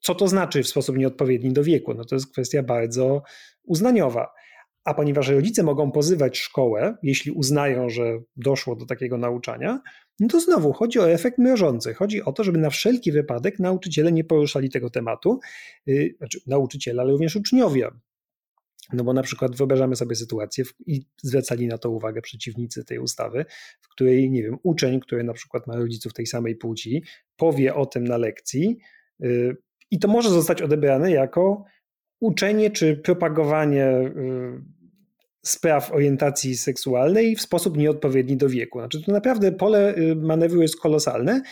co to znaczy w sposób nieodpowiedni do wieku? No to jest kwestia bardzo uznaniowa. a ponieważ rodzice mogą pozywać szkołę, jeśli uznają, że doszło do takiego nauczania, no to znowu chodzi o efekt mrożący. Chodzi o to, żeby na wszelki wypadek nauczyciele nie poruszali tego tematu, yy, znaczy nauczyciele, ale również uczniowie. No bo na przykład wyobrażamy sobie sytuację i zwracali na to uwagę przeciwnicy tej ustawy, w której, nie wiem, uczeń, który na przykład ma rodziców tej samej płci, powie o tym na lekcji yy, i to może zostać odebrane jako uczenie czy propagowanie yy, spraw orientacji seksualnej w sposób nieodpowiedni do wieku. Znaczy, to naprawdę pole y, manewru jest kolosalne.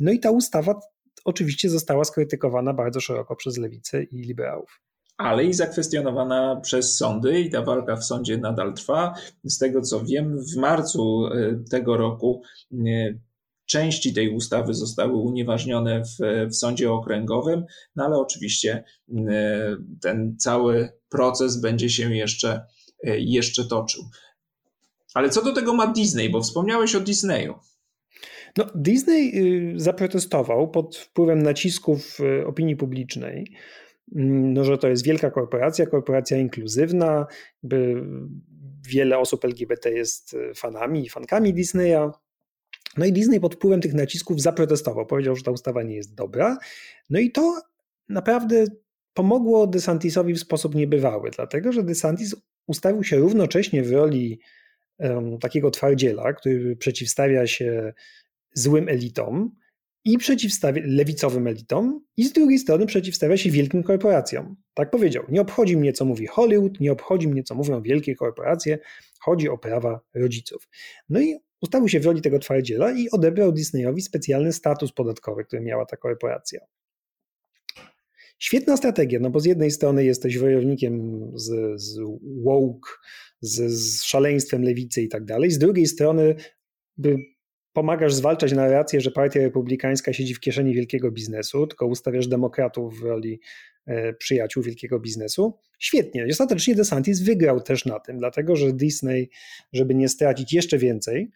No i ta ustawa oczywiście została skrytykowana bardzo szeroko przez lewicę i liberałów. Ale i zakwestionowana przez sądy, i ta walka w sądzie nadal trwa. Z tego co wiem, w marcu y, tego roku y, części tej ustawy zostały unieważnione w, w sądzie okręgowym, no ale oczywiście ten cały proces będzie się jeszcze E, jeszcze toczył. Ale co do tego ma Disney, bo wspomniałeś o Disneyu. No, Disney y, zaprotestował pod wpływem nacisków y, opinii publicznej, no, że to jest wielka korporacja, korporacja inkluzywna, by wiele osób LGBT jest y, fanami i fankami Disneya. No i Disney pod wpływem tych nacisków zaprotestował, powiedział, że ta ustawa nie jest dobra. No i to naprawdę pomogło DeSantisowi w sposób niebywały, dlatego że DeSantis ustawił się równocześnie w roli um, takiego twardziela, który przeciwstawia się złym elitom i przeciwstawia lewicowym elitom, i z drugiej strony przeciwstawia się wielkim korporacjom. Tak powiedział: Nie obchodzi mnie, co mówi Hollywood, nie obchodzi mnie, co mówią wielkie korporacje, chodzi o prawa rodziców. No i ustawił się w roli tego twardziela i odebrał Disneyowi specjalny status podatkowy, który miała ta korporacja. Świetna strategia, no bo z jednej strony jesteś wojownikiem z, z woke, z, z szaleństwem lewicy i tak dalej, z drugiej strony pomagasz zwalczać narrację, że partia republikańska siedzi w kieszeni wielkiego biznesu, tylko ustawiasz demokratów w roli e, przyjaciół wielkiego biznesu. Świetnie. Ostatecznie DeSantis wygrał też na tym, dlatego że Disney, żeby nie stracić jeszcze więcej,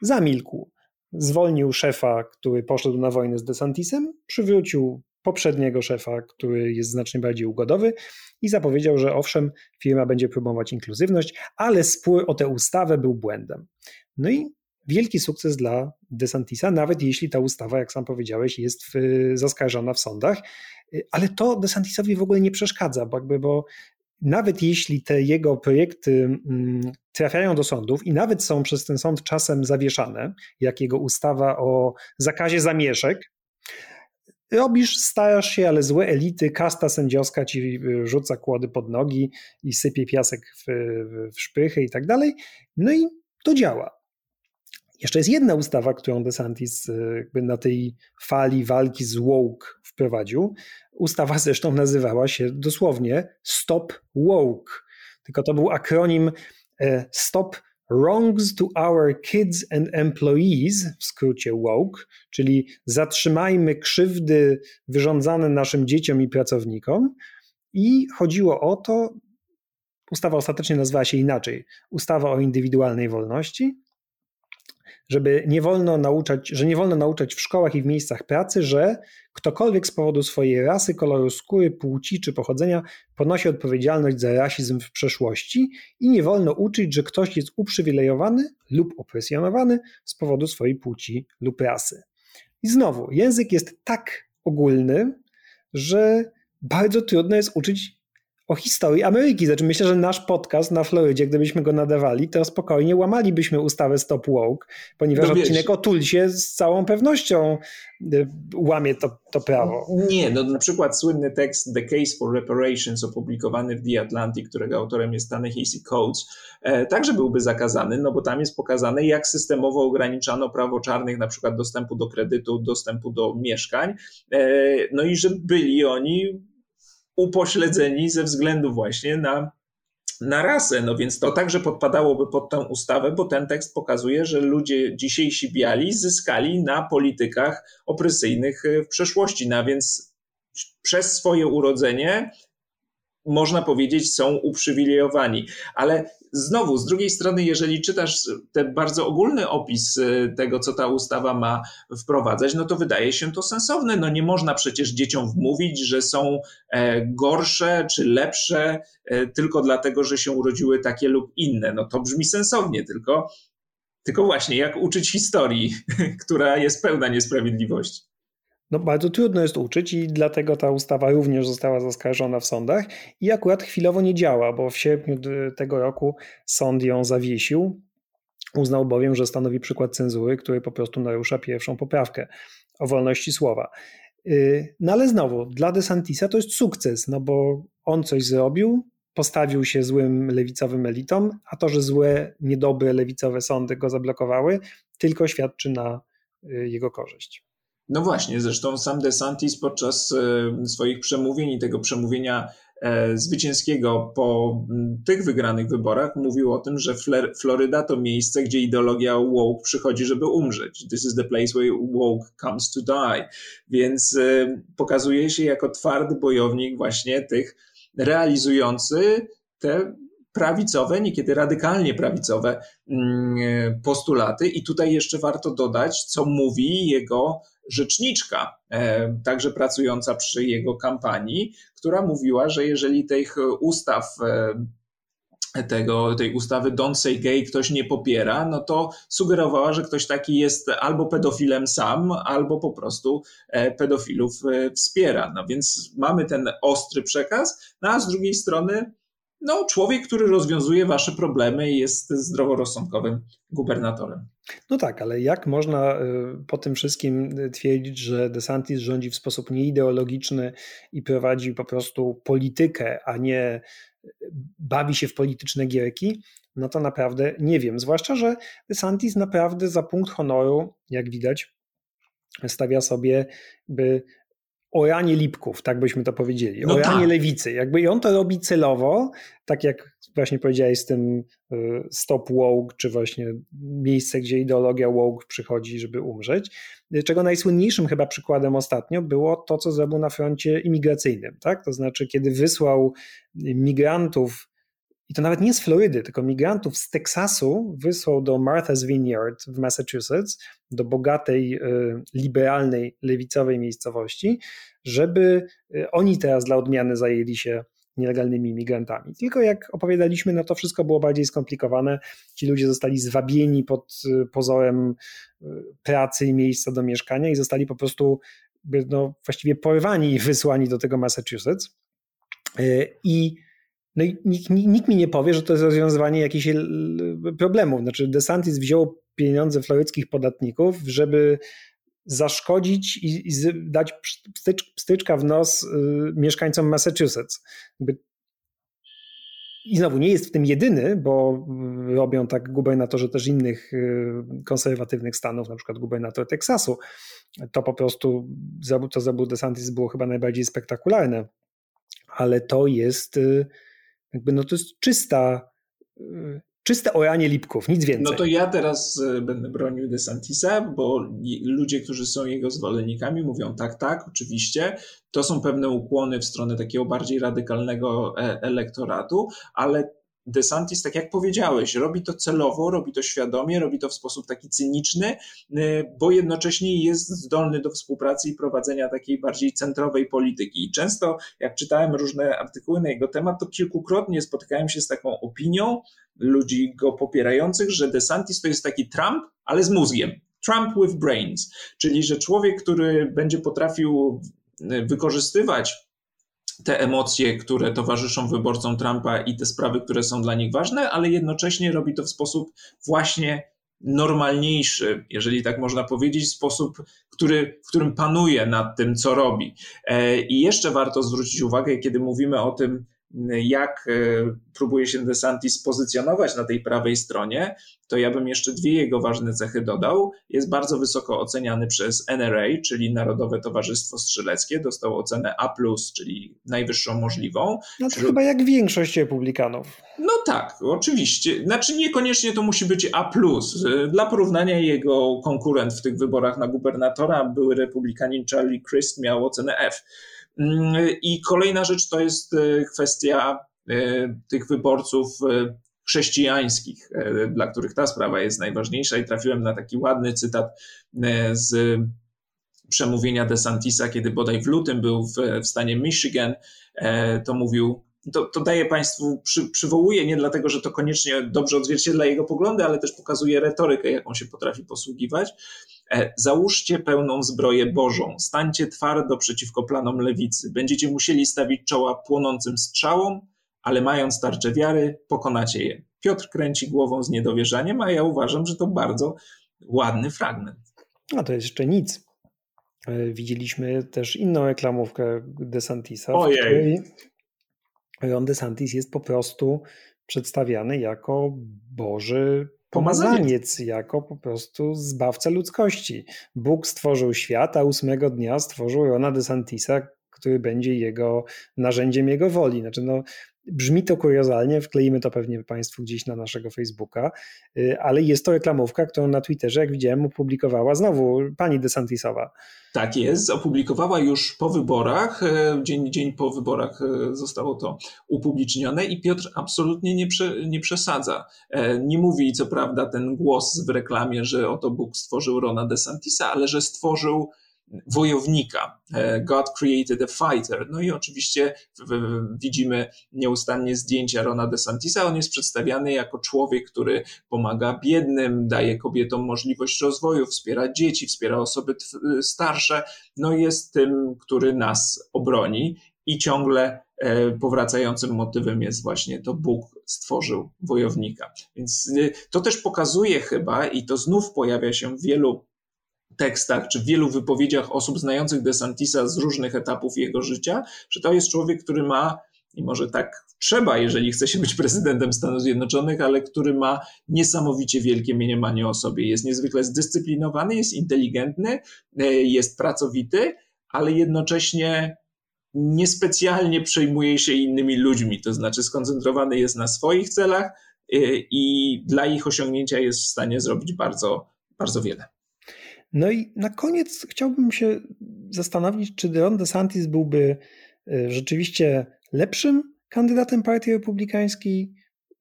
zamilkł. Zwolnił szefa, który poszedł na wojnę z DeSantisem, przywrócił poprzedniego szefa, który jest znacznie bardziej ugodowy i zapowiedział, że owszem, firma będzie próbować inkluzywność, ale spór o tę ustawę był błędem. No i wielki sukces dla DeSantisa, nawet jeśli ta ustawa, jak sam powiedziałeś, jest w, zaskarżona w sądach, ale to DeSantisowi w ogóle nie przeszkadza, bo, jakby, bo nawet jeśli te jego projekty mm, trafiają do sądów i nawet są przez ten sąd czasem zawieszane, jak jego ustawa o zakazie zamieszek, robisz, starasz się, ale złe elity, kasta sędziowska ci y, rzuca kłody pod nogi i sypie piasek w, w szprychy i tak dalej. No i to działa. Jeszcze jest jedna ustawa, którą DeSantis y, jakby na tej fali walki z woke wprowadził. Ustawa zresztą nazywała się dosłownie Stop Woke. Tylko to był akronim e, Stop Wrongs to Our Kids and Employees, w skrócie WOKE, czyli zatrzymajmy krzywdy wyrządzane naszym dzieciom i pracownikom. I chodziło o to, ustawa ostatecznie nazywała się inaczej, ustawa o indywidualnej wolności, żeby nie wolno nauczać, że nie wolno nauczać w szkołach i w miejscach pracy, że ktokolwiek z powodu swojej rasy, koloru skóry, płci czy pochodzenia ponosi odpowiedzialność za rasizm w przeszłości i nie wolno uczyć, że ktoś jest uprzywilejowany lub opresjonowany z powodu swojej płci lub rasy. I znowu, język jest tak ogólny, że bardzo trudno jest uczyć o historii Ameryki. Znaczy myślę, że nasz podcast na Florydzie, gdybyśmy go nadawali, to spokojnie łamalibyśmy ustawę Stop Woke, ponieważ no odcinek o Tulsie z całą pewnością y, łamie to, to prawo. Nie, no na przykład słynny tekst The Case for Reparations opublikowany w The Atlantic, którego autorem jest Ta-Nehisi Coates, e, także byłby zakazany, no bo tam jest pokazane, jak systemowo ograniczano prawo czarnych, na przykład dostępu do kredytu, dostępu do mieszkań, e, no i że byli oni upośledzeni ze względu właśnie na, na rasę. No więc to także podpadałoby pod tę ustawę, bo ten tekst pokazuje, że ludzie dzisiejsi biali zyskali na politykach opresyjnych w przeszłości. No więc przez swoje urodzenie można powiedzieć, są uprzywilejowani. Ale znowu, z drugiej strony, jeżeli czytasz ten bardzo ogólny opis y, tego, co ta ustawa ma wprowadzać, no to wydaje się to sensowne. No nie można przecież dzieciom wmówić, że są e, gorsze czy lepsze e, tylko dlatego, że się urodziły takie lub inne. No to brzmi sensownie, tylko, tylko właśnie jak uczyć historii, [laughs] która jest pełna niesprawiedliwości. No bardzo trudno jest uczyć i dlatego ta ustawa również została zaskarżona w sądach i akurat chwilowo nie działa, bo w sierpniu tego roku sąd ją zawiesił. Uznał bowiem, że stanowi przykład cenzury, który po prostu narusza pierwszą poprawkę o wolności słowa. Y, no ale znowu, dla DeSantisa to jest sukces, no bo on coś zrobił, postawił się złym lewicowym elitom, a to, że złe, niedobre lewicowe sądy go zablokowały, tylko świadczy na y, jego korzyść. No właśnie, zresztą sam DeSantis podczas e, swoich przemówień i tego przemówienia e, zwycięskiego po tych wygranych wyborach mówił o tym, że Floryda to miejsce, gdzie ideologia woke przychodzi, żeby umrzeć. This is the place where woke comes to die. Więc e, pokazuje się jako twardy bojownik właśnie tych realizujący te prawicowe, niekiedy radykalnie prawicowe mm, postulaty. I tutaj jeszcze warto dodać, co mówi jego rzeczniczka, e, także pracująca przy jego kampanii, która mówiła, że jeżeli tych ustaw e, tego, tej ustawy Don't Say Gay ktoś nie popiera, no to sugerowała, że ktoś taki jest albo pedofilem sam, albo po prostu e, pedofilów wspiera. No więc mamy ten ostry przekaz, no a z drugiej strony no, człowiek, który rozwiązuje wasze problemy i jest zdroworozsądkowym gubernatorem. No tak, ale jak można y, po tym wszystkim twierdzić, że DeSantis rządzi w sposób nieideologiczny i prowadzi po prostu politykę, a nie y, bawi się w polityczne gierki? No to naprawdę nie wiem. Zwłaszcza, że DeSantis naprawdę za punkt honoru, jak widać, stawia sobie by oranie lipków, tak byśmy to powiedzieli, no oranie tak. lewicy. Jakby i on to robi celowo, tak jak właśnie powiedziałeś z tym y, stop woke, czy właśnie miejsce, gdzie ideologia woke przychodzi, żeby umrzeć. Czego najsłynniejszym chyba przykładem ostatnio było to, co zrobił na froncie imigracyjnym. Tak? To znaczy, kiedy wysłał migrantów i to nawet nie z Florydy, tylko migrantów z Teksasu wysłał do Martha's Vineyard w Massachusetts, do bogatej, y, liberalnej, lewicowej miejscowości, żeby y, oni teraz dla odmiany zajęli się nielegalnymi imigrantami. Tylko jak opowiadaliśmy, no to wszystko było bardziej skomplikowane. Ci ludzie zostali zwabieni pod y, pozorem pracy i miejsca do mieszkania i zostali po prostu no, właściwie porwani i wysłani do tego Massachusetts. I no i nikt, nikt, mi nie powie, że to jest rozwiązywanie jakichś problemów. Znaczy, DeSantis wziął pieniądze floryckich podatników, żeby zaszkodzić i, i dać pstycz, pstyczka w nos y, mieszkańcom Massachusetts. I znowu nie jest w tym jedyny, bo robią tak gubernatorzy też innych konserwatywnych stanów, na przykład gubernator Teksasu. To po prostu, co zrobił DeSantis było chyba najbardziej spektakularne, ale to jest jakby no to jest czysta, y, czyste oranie lipków, nic więcej. No to ja teraz y, będę bronił DeSantisa, bo ludzie, którzy są jego zwolennikami mówią tak, tak, oczywiście, to są pewne ukłony w stronę takiego bardziej radykalnego e, elektoratu, ale DeSantis, tak jak powiedziałeś, robi to celowo, robi to świadomie, robi to w sposób taki cyniczny, y, bo jednocześnie jest zdolny do współpracy i prowadzenia takiej bardziej centrowej polityki. I często, jak czytałem różne artykuły na jego temat, to kilkukrotnie spotykałem się z taką opinią ludzi go popierających, że DeSantis to jest taki Trump, ale z mózgiem. Trump with brains, czyli że człowiek, który będzie potrafił y, wykorzystywać te emocje, które towarzyszą wyborcom Trumpa i te sprawy, które są dla nich ważne, ale jednocześnie robi to w sposób właśnie normalniejszy, jeżeli tak można powiedzieć, sposób, który, w którym panuje nad tym, co robi. E, I jeszcze warto zwrócić uwagę, kiedy mówimy o tym, jak e, próbuje się DeSantis pozycjonować na tej prawej stronie, to ja bym jeszcze dwie jego ważne cechy dodał. Jest bardzo wysoko oceniany przez NRA, czyli Narodowe Towarzystwo Strzeleckie. Dostał ocenę A, czyli najwyższą możliwą. No to Wśród... chyba jak większość republikanów. No tak, oczywiście. Znaczy niekoniecznie to musi być A. Dla porównania jego konkurent w tych wyborach na gubernatora, były republikanin Charlie Crist, miał ocenę F. I kolejna rzecz to jest e, kwestia e, tych wyborców e, chrześcijańskich, dla których ta sprawa jest najważniejsza i trafiłem na taki ładny cytat z przemówienia DeSantisa, kiedy bodaj w lutym był w, w stanie Michigan, to mówił, to, to daje Państwu, przy, przywołuje nie dlatego, że to koniecznie dobrze odzwierciedla jego poglądy, ale też pokazuje retorykę, jaką się potrafi posługiwać. E, załóżcie pełną zbroję Bożą, stańcie twardo przeciwko planom lewicy. Będziecie musieli stawić czoła płonącym strzałom, ale mając tarczę wiary, pokonacie je. Piotr kręci głową z niedowierzaniem, a ja uważam, że to bardzo ładny fragment. A to jest jeszcze nic. E, widzieliśmy też inną reklamówkę DeSantisa, Ojej. Ron DeSantis jest po prostu przedstawiany jako Boży pomazaniec, jako po prostu zbawca ludzkości. Bóg stworzył świat, a ósmego dnia stworzył Rona DeSantisa, który będzie jego narzędziem jego woli. Znaczy, no, Brzmi to kuriozalnie, wkleimy to pewnie Państwu gdzieś na naszego Facebooka, y, ale jest to reklamówka, którą na Twitterze, jak widziałem, opublikowała znowu pani DeSantisowa. Tak jest, opublikowała już po wyborach, e, dzień, dzień po wyborach e, zostało to upublicznione i Piotr absolutnie nie, prze, nie przesadza. E, nie mówi co prawda ten głos w reklamie, że oto Bóg stworzył Rona DeSantisa, ale że stworzył wojownika. E, God created a fighter. No i oczywiście widzimy nieustannie zdjęcia Rona DeSantisa. On jest przedstawiany jako człowiek, który pomaga biednym, daje kobietom możliwość rozwoju, wspiera dzieci, wspiera osoby starsze. No jest tym, który nas obroni i ciągle e, powracającym motywem jest właśnie to Bóg stworzył wojownika. Więc e, to też pokazuje chyba, i to znów pojawia się w wielu tekstach czy w wielu wypowiedziach osób znających DeSantisa z różnych etapów jego życia, że to jest człowiek, który ma, i może tak trzeba, jeżeli chce się być prezydentem Stanów Zjednoczonych, ale który ma niesamowicie wielkie mniemanie o sobie. Jest niezwykle zdyscyplinowany, jest inteligentny, e, jest pracowity, ale jednocześnie niespecjalnie przejmuje się innymi ludźmi, to znaczy skoncentrowany jest na swoich celach e, i dla ich osiągnięcia jest w stanie zrobić bardzo, bardzo wiele. No i na koniec chciałbym się zastanowić, czy Ron DeSantis byłby e, rzeczywiście lepszym kandydatem Partii Republikańskiej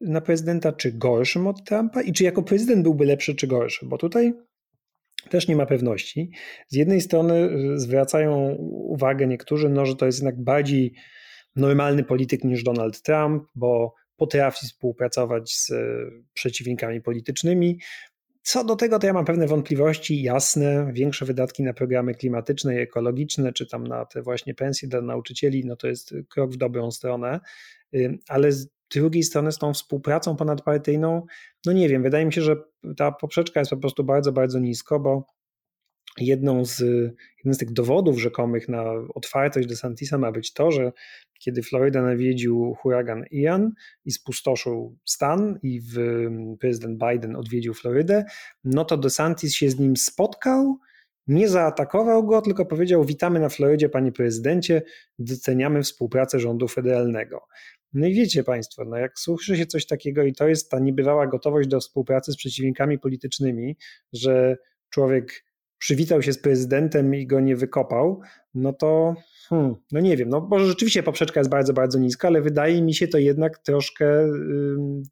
na prezydenta, czy gorszym od Trumpa? I czy jako prezydent byłby lepszy czy gorszy, bo tutaj też nie ma pewności. Z jednej strony e, zwracają uwagę niektórzy, no, że to jest jednak bardziej normalny polityk niż Donald Trump, bo potrafi współpracować z e, przeciwnikami politycznymi, co do tego, to ja mam pewne wątpliwości, jasne, większe wydatki na programy klimatyczne i ekologiczne, czy tam na te właśnie pensje dla nauczycieli, no to jest krok w dobrą stronę, ale z drugiej strony z tą współpracą ponadpartyjną, no nie wiem, wydaje mi się, że ta poprzeczka jest po prostu bardzo, bardzo nisko, bo jedną z, jeden z tych dowodów rzekomych na otwartość DeSantisa ma być to, że kiedy Floryda nawiedził huragan Ian i spustoszył stan i w, prezydent Biden odwiedził Florydę, no to DeSantis się z nim spotkał, nie zaatakował go, tylko powiedział: Witamy na Florydzie, panie prezydencie, doceniamy współpracę rządu federalnego. No i wiecie Państwo, no jak słyszy się coś takiego, i to jest ta niebywała gotowość do współpracy z przeciwnikami politycznymi, że człowiek przywitał się z prezydentem i go nie wykopał, no to hmm, no nie wiem, no może rzeczywiście poprzeczka jest bardzo, bardzo niska, ale wydaje mi się to jednak troszkę y,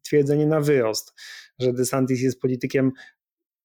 twierdzenie na wyrost, że DeSantis jest politykiem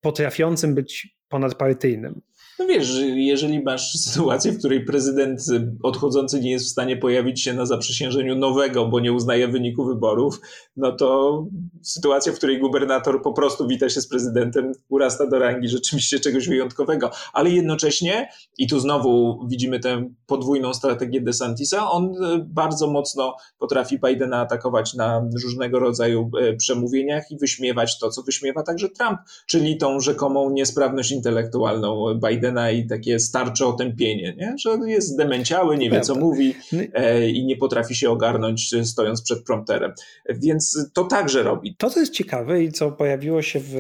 potrafiącym być ponadpartyjnym. No wiesz, jeżeli masz [laughs] sytuację, w której prezydent odchodzący nie jest w stanie pojawić się na zaprzysiężeniu nowego, bo nie uznaje wyniku wyborów, no to sytuacja, w której gubernator po prostu wita się z prezydentem, urasta do rangi rzeczywiście czegoś wyjątkowego. Ale jednocześnie, i tu znowu widzimy tę podwójną strategię DeSantisa, on e, bardzo mocno potrafi Bidena atakować na różnego rodzaju e, przemówieniach i wyśmiewać to, co wyśmiewa także Trump, czyli tą rzekomą niesprawność intelektualną Bidena I takie starcze otępienie, nie? że jest zdemenciały, nie wie co mówi no e, i nie potrafi się ogarnąć e, stojąc przed prompterem. Więc to także robi. To, co jest ciekawe i co pojawiło się w,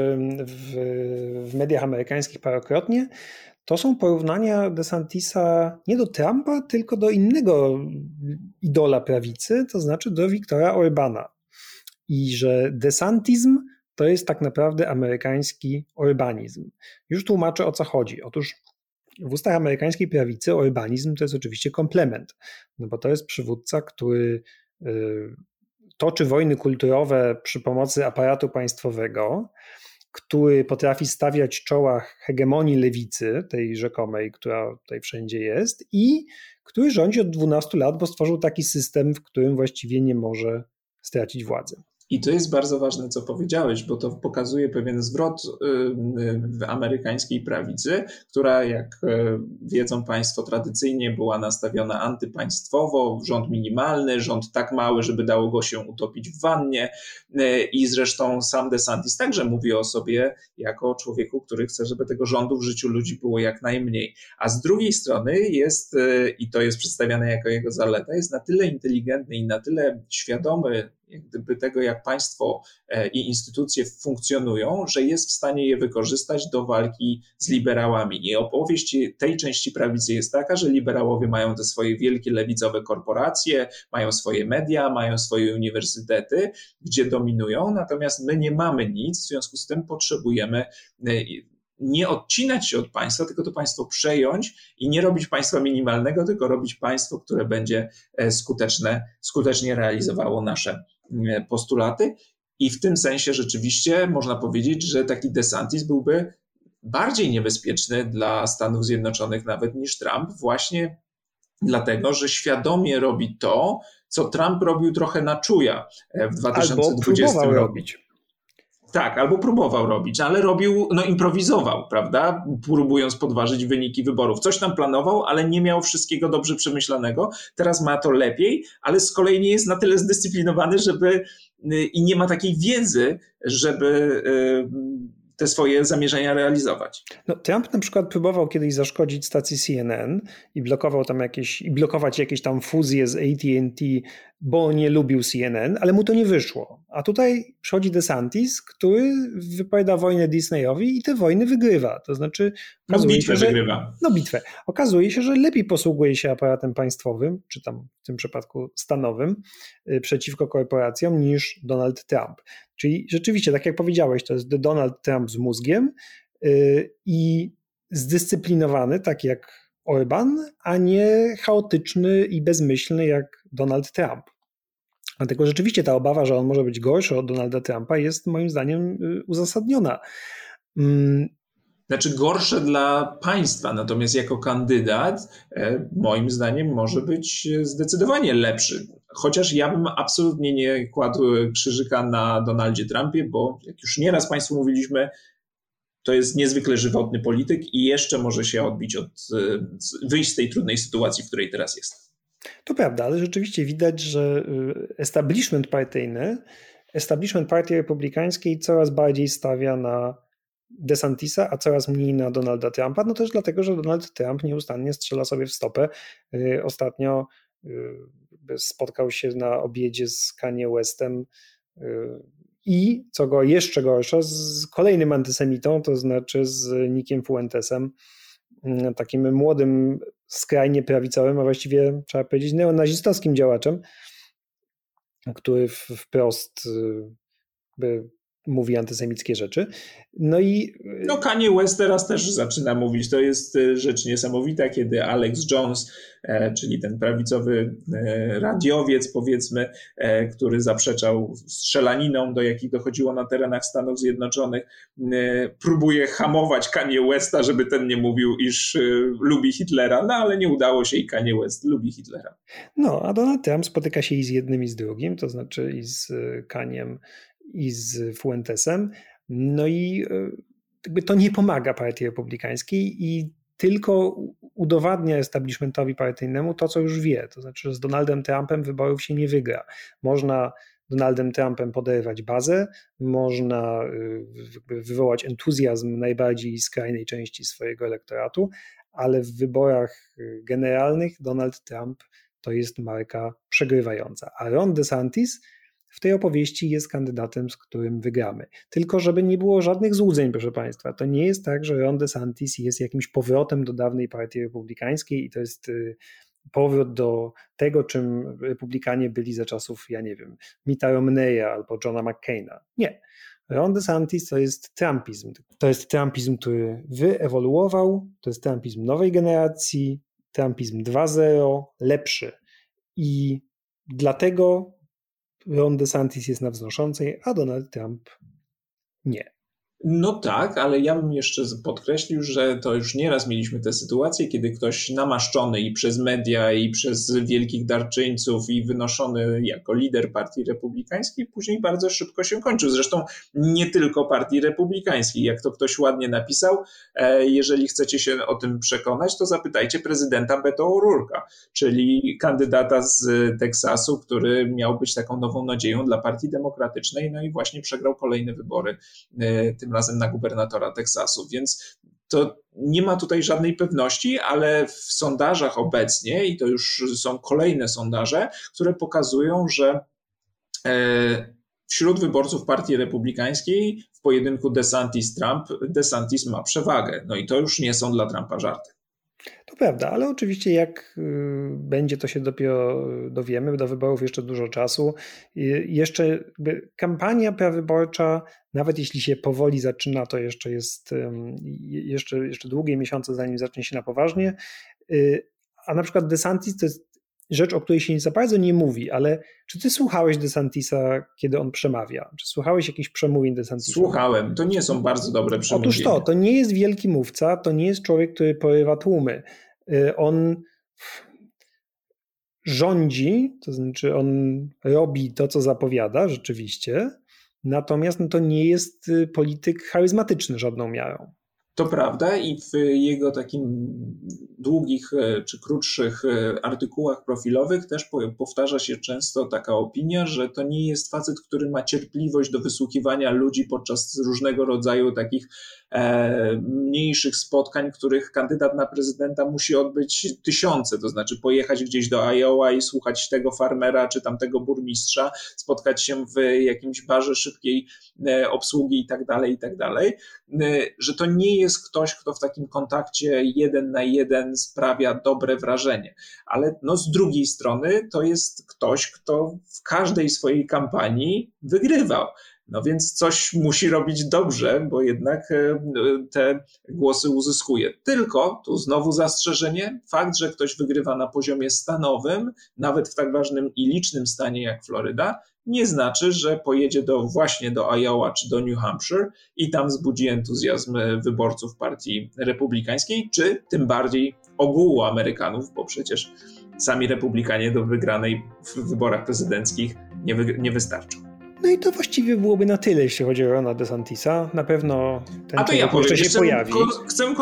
w, w mediach amerykańskich parokrotnie, to są porównania DeSantisa nie do Trumpa, tylko do innego idola prawicy, to znaczy do Wiktora Orbana. I że desantizm to jest tak naprawdę amerykański urbanizm. Już tłumaczę o co chodzi. Otóż w ustach amerykańskiej prawicy urbanizm to jest oczywiście komplement, no bo to jest przywódca, który y, toczy wojny kulturowe przy pomocy aparatu państwowego, który potrafi stawiać czoła hegemonii lewicy, tej rzekomej, która tutaj wszędzie jest, i który rządzi od 12 lat, bo stworzył taki system, w którym właściwie nie może stracić władzy. I to jest bardzo ważne, co powiedziałeś, bo to pokazuje pewien zwrot y, y, w amerykańskiej prawicy, która, jak y, wiedzą Państwo, tradycyjnie była nastawiona antypaństwowo, rząd minimalny, rząd tak mały, żeby dało go się utopić w wannie. I zresztą sam DeSantis także mówi o sobie jako o człowieku, który chce, żeby tego rządu w życiu ludzi było jak najmniej. A z drugiej strony jest, i to jest przedstawiane jako jego zaleta, jest na tyle inteligentny i na tyle świadomy gdyby tego, jak państwo e, i instytucje funkcjonują, że jest w stanie je wykorzystać do walki z liberałami. I opowieść tej części prawicy jest taka, że liberałowie mają te swoje wielkie lewicowe korporacje, mają swoje media, mają swoje uniwersytety, gdzie dominują, natomiast my nie mamy nic, w związku z tym potrzebujemy e, nie odcinać się od państwa, tylko to państwo przejąć i nie robić państwa minimalnego, tylko robić państwo, które będzie e, skuteczne, skutecznie realizowało nasze E, postulaty. I w tym sensie rzeczywiście można powiedzieć, że taki DeSantis byłby bardziej niebezpieczny dla Stanów Zjednoczonych nawet niż Trump, właśnie dlatego, że świadomie robi to, co Trump robił trochę na czuja e, w 2020 Albo roku. robić. Tak, albo próbował robić, ale robił, no improwizował, prawda? Próbując podważyć wyniki wyborów. Coś tam planował, ale nie miał wszystkiego dobrze przemyślanego. Teraz ma to lepiej, ale z kolei nie jest na tyle zdyscyplinowany, żeby y, i nie ma takiej wiedzy, żeby y, te swoje zamierzenia realizować. No, Trump na przykład próbował kiedyś zaszkodzić stacji CNN i blokował tam jakieś, i blokować jakieś tam fuzje z AT&T, bo nie lubił CNN, ale mu to nie wyszło. A tutaj przychodzi DeSantis, który wypowiada wojnę Disneyowi i te wojny wygrywa. To znaczy... No bitwę się, że, wygrywa. No bitwę. Okazuje się, że lepiej posługuje się aparatem państwowym, czy tam w tym przypadku stanowym, y, przeciwko korporacjom niż Donald Trump. Czyli rzeczywiście, tak jak powiedziałeś, to jest Donald Trump z mózgiem yy, i zdyscyplinowany, tak jak Orban, a nie chaotyczny i bezmyślny jak Donald Trump. Dlatego rzeczywiście ta obawa, że on może być gorszy od Donalda Trumpa, jest moim zdaniem yy, uzasadniona. Mm. Znaczy gorsze dla państwa, natomiast jako kandydat, e, moim zdaniem, może być zdecydowanie lepszy. Chociaż ja bym absolutnie nie kładł krzyżyka na Donaldzie Trumpie, bo jak już nieraz Państwu mówiliśmy, to jest niezwykle żywotny polityk i jeszcze może się odbić od, wyjść z tej trudnej sytuacji, w której teraz jest. To prawda, ale rzeczywiście widać, że y, establishment partyjny, establishment partii republikańskiej coraz bardziej stawia na DeSantisa, a coraz mniej na Donalda Trumpa. No też dlatego, że Donald Trump nieustannie strzela sobie w stopę. Y, ostatnio spotkał się na obiedzie z Kanye Westem i, co go jeszcze gorsza, z kolejnym antysemitą, to znaczy z Nikiem Fuentesem, mm, takim młodym, skrajnie prawicowym, a właściwie trzeba powiedzieć neonazistowskim działaczem, który wprost by mówi antysemickie rzeczy. No i. No, Kanye West teraz też zaczyna mówić. To jest e, rzecz niesamowita, kiedy Alex Jones, e, czyli ten prawicowy e, radiowiec, powiedzmy, który zaprzeczał strzelaninom, do jakich dochodziło na terenach Stanów Zjednoczonych, próbuje hamować Kanye Westa, żeby ten nie mówił, iż lubi Hitlera. No, ale nie udało się i Kanye West lubi Hitlera. No, a Donald Trump spotyka się i z jednym, i z drugim, to znaczy i z Kaniem i z Fuentesem. No i e, to nie pomaga partii republikańskiej i tylko udowadnia establishmentowi partyjnemu to, co już wie. To znaczy, że z Donaldem Trumpem wyborów się nie wygra. Można Donaldem Trumpem poderwać bazę, można e, wywołać entuzjazm najbardziej skrajnej części swojego elektoratu, ale w wyborach e, generalnych Donald Trump to jest marka przegrywająca. A Ron DeSantis w tej opowieści jest kandydatem, z którym wygramy. Tylko żeby nie było żadnych złudzeń, proszę Państwa, to nie jest tak, że Ron DeSantis jest jakimś powrotem do dawnej partii republikańskiej i to jest y, powrót do tego, czym republikanie byli za czasów, ja nie wiem, Mitta Romneya albo Johna McCaina. Nie. Ron DeSantis to jest trumpizm. To jest trumpizm, który wyewoluował, to jest trumpizm nowej generacji, trumpizm 2.0, lepszy. I dlatego Ron DeSantis jest na wznoszącej, a Donald Trump nie. No tak, ale ja bym jeszcze podkreślił, że to już nieraz mieliśmy tę sytuację, kiedy ktoś namaszczony i przez media, i przez wielkich darczyńców, i wynoszony jako lider Partii Republikańskiej, później bardzo szybko się kończył. Zresztą nie tylko Partii Republikańskiej. Jak to ktoś ładnie napisał, e, jeżeli chcecie się o tym przekonać, to zapytajcie prezydenta Beto O'Rourke'a, czyli kandydata z Teksasu, który miał być taką nową nadzieją dla Partii Demokratycznej, no i właśnie przegrał kolejne wybory e, tym razem na gubernatora Teksasu, więc to nie ma tutaj żadnej pewności, ale w sondażach obecnie, i to już są kolejne sondaże, które pokazują, że e, wśród wyborców Partii Republikańskiej w pojedynku DeSantis-Trump DeSantis ma przewagę. No i to już nie są dla Trumpa żarty. To prawda, ale oczywiście jak y, będzie, to się dopiero dowiemy. Do wyborów jeszcze dużo czasu. Jeszcze kampania prawyborcza, nawet jeśli się powoli zaczyna, to jeszcze jest jeszcze, jeszcze długie miesiące, zanim zacznie się na poważnie. Y, a na przykład DeSantis to jest rzecz, o której się za bardzo nie mówi, ale czy ty słuchałeś DeSantisa, kiedy on przemawia? Czy słuchałeś jakichś przemówień DeSantisa? Słuchałem, to nie są bardzo dobre przemówienia. Otóż to, to nie jest wielki mówca, to nie jest człowiek, który porywa tłumy. Y, on rządzi, to znaczy on robi to, co zapowiada rzeczywiście, natomiast no to nie jest y, polityk charyzmatyczny żadną miarą. To prawda i w jego takim długich e, czy krótszych e, artykułach profilowych też powtarza się często taka opinia, że to nie jest facet, który ma cierpliwość do wysłuchiwania ludzi podczas różnego rodzaju takich mniejszych spotkań, których kandydat na prezydenta musi odbyć tysiące, to znaczy pojechać gdzieś do Iowa i słuchać tego farmera czy tamtego burmistrza, spotkać się w jakimś barze szybkiej obsługi i tak dalej, i tak dalej, że to nie jest ktoś, kto w takim kontakcie jeden na jeden sprawia dobre wrażenie. Ale no, z drugiej strony to jest ktoś, kto w każdej swojej kampanii wygrywał. No więc coś musi robić dobrze, bo jednak e, te głosy uzyskuje. Tylko, tu znowu zastrzeżenie, fakt, że ktoś wygrywa na poziomie stanowym, nawet w tak ważnym i licznym stanie jak Floryda, nie znaczy, że pojedzie do, właśnie do Iowa czy do New Hampshire i tam wzbudzi entuzjazm wyborców partii republikańskiej, czy tym bardziej ogółu Amerykanów, bo przecież sami republikanie do wygranej w wyborach prezydenckich nie, wy, nie wystarczą. No i to właściwie byłoby na tyle, jeśli chodzi o Rona DeSantisa. Na pewno ten A to ja powiem, jeszcze się pojawi. Chcę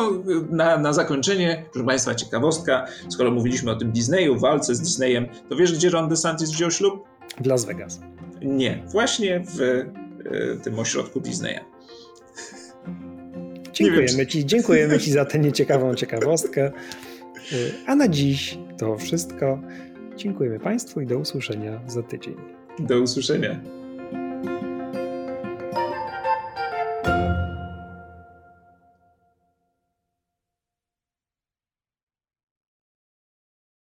na, na zakończenie, proszę Państwa, ciekawostka. Skoro mówiliśmy o tym Disneyu, walce z Disneyem, to wiesz, gdzie Ron DeSantis wziął ślub? W Las Vegas. Nie, właśnie w y, tym ośrodku Disneya. [laughs] Dziękujemy Ci, dziękujemy Ci za tę nieciekawą ciekawostkę. E, a na dziś to wszystko. Dziękujemy Państwu i do usłyszenia za tydzień. Do usłyszenia.